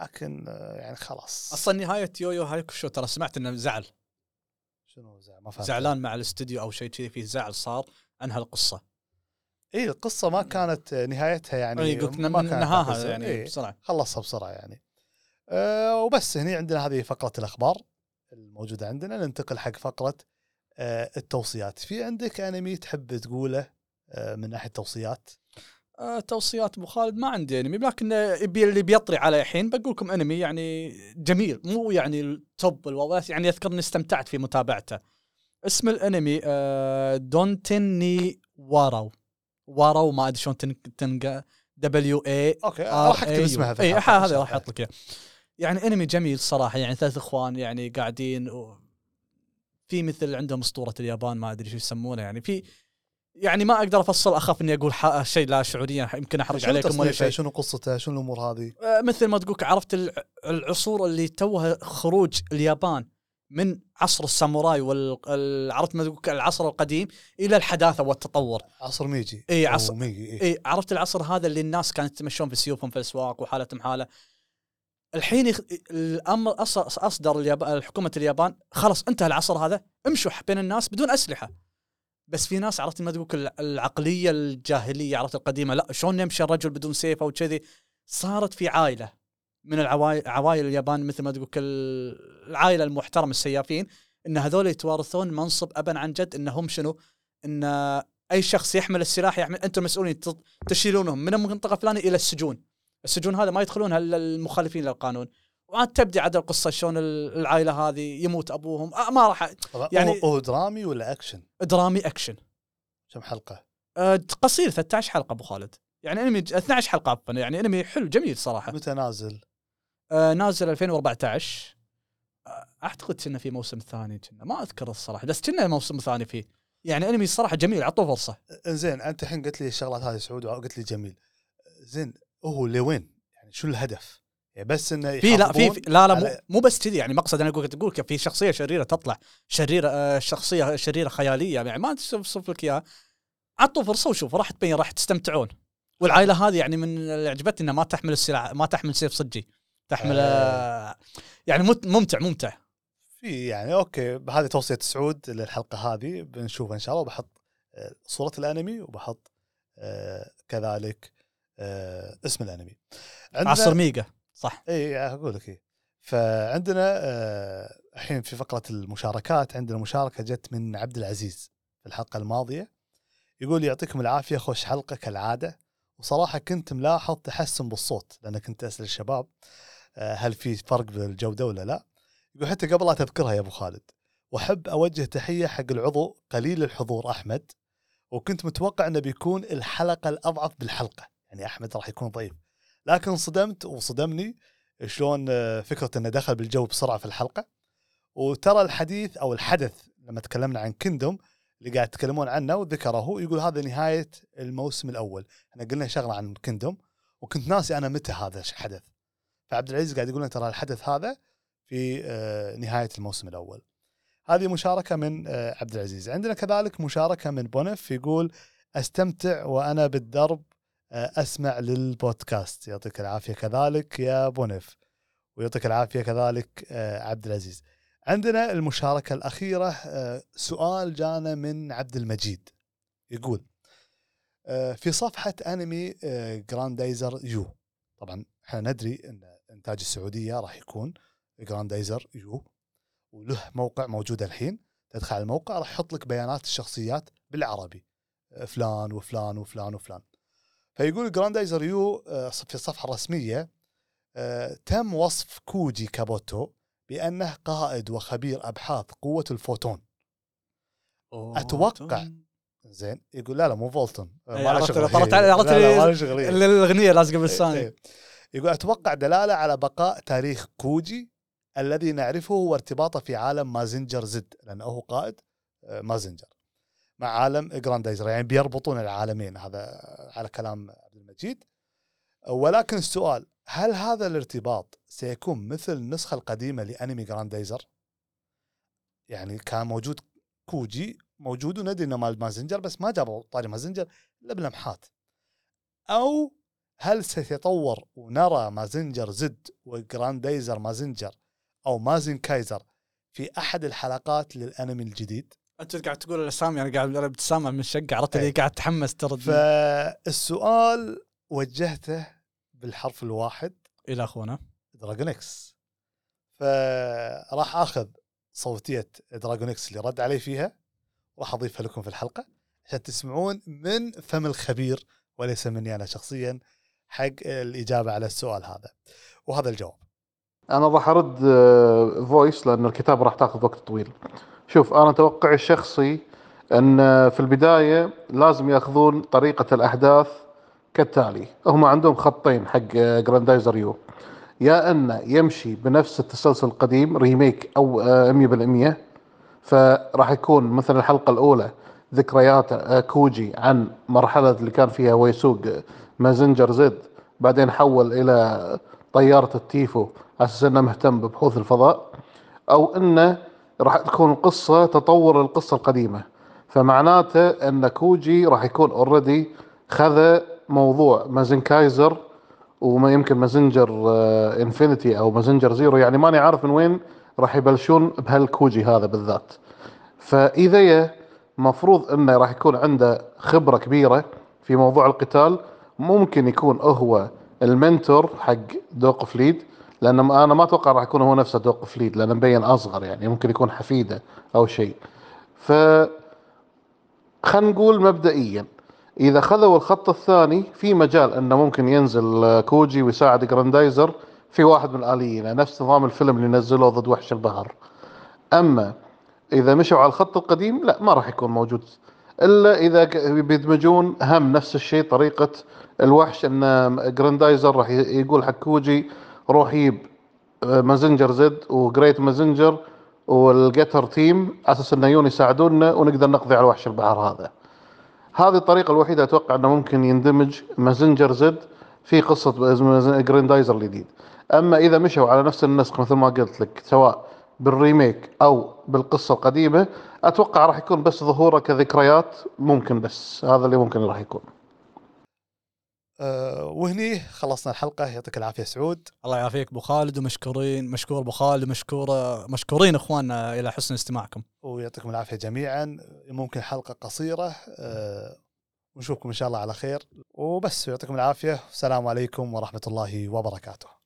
لكن أه يعني خلاص. أصلا نهاية يويو هايكوشو ترى سمعت إنه زعل. شنو زعل؟ ما فهمت. زعلان مع الاستوديو أو شيء كذي في زعل صار أنهى القصة. إي القصة ما كانت نهايتها يعني يعني قلت ما كانت نهاها. يعني. إيه بسرعة. خلصها بسرعة يعني. أه وبس هني عندنا هذه فقرة الأخبار الموجودة عندنا ننتقل حق فقرة التوصيات. في عندك أنمي تحب تقوله؟ أه من ناحية توصيات آه توصيات أبو خالد ما عندي أنمي لكن اللي بيطري على الحين بقول لكم أنمي يعني جميل مو يعني التوب بس يعني أذكر إني استمتعت في متابعته. اسم الأنمي آه دونتني وارو وارو ما أدري شلون تن- تنقى دبليو اي أوكي راح أكتب اسمها في اي هذا شاء راح. أحط لك. يعني أنمي جميل صراحة يعني ثلاث إخوان يعني قاعدين و... في مثل عندهم اسطورة اليابان ما أدري شو يسمونه يعني. في يعني ما أقدر أفصل أخاف إني أقول شيء لا شعوريا يمكن احرق عليكم ولا شيء. شنو قصته؟ شنو الأمور هذه؟ آه، مثل ما تقول عرفت الع- العصور اللي توها خروج اليابان من عصر الساموراي وال ال- عرفت ما تقول العصر القديم إلى الحداثة والتطور. عصر ميجي. أو عصر- ميجي. إي. عرفت العصر هذا اللي الناس كانت يتمشون في سيوفهم في الأسواق وحالتهم حالة. الحين يخ... الأمر. أصدر اليابان حكومة اليابان خلاص انتهى العصر هذا امشوا بين الناس بدون أسلحة بس في ناس عرفت ما تقول الع- العقلية الجاهلية عرفت القديمة لا شلون يمشي الرجل بدون سيف أو كذي صارت في عائلة من العوائل عوائل اليابان مثل ما تقول ال- العائلة المحترمة السيافين إن هذول يتوارثون منصب ابا عن جد إنهم شنو؟ إن أي شخص يحمل السلاح يحمل أنتم المسؤولين ت- تشيلونهم من المنطقة الفلانية إلى السجون. السجون هذا ما يدخلونها إلا المخالفين للقانون. وعاد تبدي عاد القصة شلون ال- العائلة هذه يموت أبوهم آه ما راح يعني- هو درامي ولا أكشن؟ درامي أكشن. كم حلقة؟ أه قصير 13 حلقة أبو خالد. يعني أنمي ج- 12 حلقة عفوا يعني أنمي حلو جميل صراحة. متى نازل؟ أه نازل 2014 آه، أعتقد كنا في موسم ثاني كنا ما أذكر الصراحة بس كنا موسم ثاني فيه. يعني أنمي الصراحه جميل اعطوه فرصة. زين أنت الحين قلت لي الشغلات هذه سعود وقلت لي جميل زين هو لوين؟ يعني شو الهدف؟ يعني بس إنه في لا في, لا لا مو, مو بس كذي. يعني مقصد أنا أقول تقول لك في شخصية شريرة تطلع شريرة آه شخصية شريرة خيالية. يعني ما اوصف لك إياها. عطوا فرصة وشوف راح تبين راح تستمتعون. والعائلة هذه يعني من اللي عجبتني إنها ما تحمل السلاح ما تحمل سيف صجي. تحمل آه. يعني مت- ممتع ممتع. في يعني okay هذه توصية سعود للحلقة هذه. بنشوفها إن شاء الله. وبحط آه، صورة الأنمي وبحط آه، كذلك آه، اسم الانمي. عصر ميجا صح. إي أقول لك إيه. فعندنا آه، الحين في فقرة المشاركات عندنا مشاركة جت من عبد العزيز في الحلقة الماضية. يقول يعطيكم العافية خوش حلقة كالعادة. وصراحة كنت ملاحظ تحسن بالصوت لأن كنت أسأل الشباب آه، هل في فرق بالجوده ولا لا. يقول حتى قبل لا تذكرها يا أبو خالد واحب أوجه تحية حق العضو قليل الحضور أحمد. وكنت متوقع إنه بيكون الحلقة الأضعف بالحلقة. يعني أحمد راح يكون ضعيف لكن صدمت وصدمني شلون آه، فكرة إنه دخل بالجو بسرعة في الحلقة. وترى الحديث أو الحدث لما تكلمنا عن كندوم اللي قاعد يتكلمون عنه وذكره يقول هذا نهاية الموسم الأول. إحنا قلنا شغلة عن كندوم وكنت ناسي أنا متى هذا الحدث فعبد العزيز قاعد يقول ترى الحدث هذا في آه، نهاية الموسم الأول. هذه مشاركة من آه، عبد العزيز. عندنا كذلك مشاركة من بونف يقول أستمتع وأنا بالدرب أسمع للبودكاست. يعطيك العافية كذلك يا بونف ويعطيك العافية كذلك آه، عبد العزيز. عندنا المشاركة الأخيرة آه، سؤال جانا من عبد المجيد. يقول آه، في صفحة أنمي آه، جراندايزر U طبعا إحنا ندري إن إنتاج السعودية راح يكون جراندايزر U وله موقع موجود الحين. تدخل على الموقع راح يحط لك بيانات الشخصيات بالعربي. آه، فلان وفلان وفلان وفلان. فيقول جراندايزر U آه، في الصفحة الرسمية آه، تم وصف كوجي كابوتو بأنه قائد وخبير أبحاث قوة الفوتون أتوقع. زين يقول لا لا مو فولتون آه، إيه، ما له شغل. طلعت إيه،. الأغنية لازقة إيه، باللسان إيه. يقول أتوقع دلالة على بقاء تاريخ كوجي الذي نعرفه وارتباطه في عالم Mazinger Z لأنه هو قائد Mazinger مع عالم جراندايزر يعني بيربطون العالمين هذا على كلام عبد المجيد. ولكن السؤال هل هذا الارتباط سيكون مثل النسخة القديمة لأنمي جراندايزر؟ يعني كان موجود كوجي موجود وندري إنه مال Mazinger بس ما جابوا طاري Mazinger إلا بلمحات أو هل سيتطور ونرى Mazinger Z وجراندايزر Mazinger أو Mazinkaiser في أحد الحلقات للأنمي الجديد؟ أنت قاعد تقول؟ الاسامي أنا قاعد أنا بتسامع من الشقه عرفت اللي إيه. قاعد تحمس ترد. فالسؤال وجهته بالحرف الواحد إلى أخونا. Dragon X فراح آخذ صوتية Dragon X اللي رد علي فيها راح أضيفها لكم في الحلقة عشان تسمعون من فم الخبير وليس مني أنا شخصيا حق الإجابة على السؤال هذا. وهذا الجواب. أنا راح أرد voice لأن الكتابه راح تاخذ وقت طويل. شوف أنا توقعي الشخصي أن في البداية لازم يأخذون طريقة الأحداث كالتالي. هم عندهم خطين حق جراندايزر U يا انه يمشي بنفس التسلسل القديم remake أو آه، 100% فراح يكون مثلا الحلقة الأولى ذكريات كوجي عن مرحلة اللي كان فيها هو يسوق Mazinger Z بعدين حول إلى طيارة ال TFO على أساس إنه مهتم ببحوث الفضاء أو أنه راح تكون القصة تطور القصة القديمة. فمعناته أن كوجي راح يكون already خذ موضوع Mazinkaiser وما يمكن Mazinger آه، Infinity أو Mazinger Zero يعني ماني عارف من وين راح يبلشون بهالكوجي هذا بالذات. فإذا مفروض أنه راح يكون عنده خبرة كبيرة في موضوع القتال. ممكن يكون هو ال mentor حق دوق فليد لأن أنا ما أتوقع راح يكون هو نفسه دوق فليد لأنه مبين أصغر يعني ممكن يكون حفيده أو شيء. ف خلينا نقول مبدئيا إذا خذوا الخط الثاني في مجال إنه ممكن ينزل كوجي ويساعد جراندايزر في واحد من الآليين نفس نظام الفيلم اللي نزلوه ضد وحش البحر أما إذا مشوا على الخط القديم لا ما راح يكون موجود. إلا إذا بيدمجون هم نفس الشيء طريقة الوحش إن جراندايزر راح يقول حق كوجي روح Mazinger Z و Great Mazinger وال Getter Team أساس إنه يجون يساعدونا ونقدر نقضي على وحش البحر هذا. هذه الطريقة الوحيدة أتوقع إنه ممكن يندمج Mazinger Z في قصة جراندايزر الجديد. أما إذا مشوا على نفس النسق مثل ما قلت لك سواء بال remake أو بالقصة القديمة أتوقع راح يكون بس ظهوره كذكريات ممكن بس هذا اللي ممكن راح يكون. أه وهني خلصنا الحلقة. يعطيك العافية سعود. الله يعافيك أبو خالد ومشكورين مشكور أبو خالد ومشكور مشكورين إخواننا إلى حسن استماعكم. ويعطيكم العافية جميعا. ممكن حلقة قصيرة أه ونشوفكم إن شاء الله على خير. وبس يعطيكم العافية. والسلام عليكم ورحمة الله وبركاته.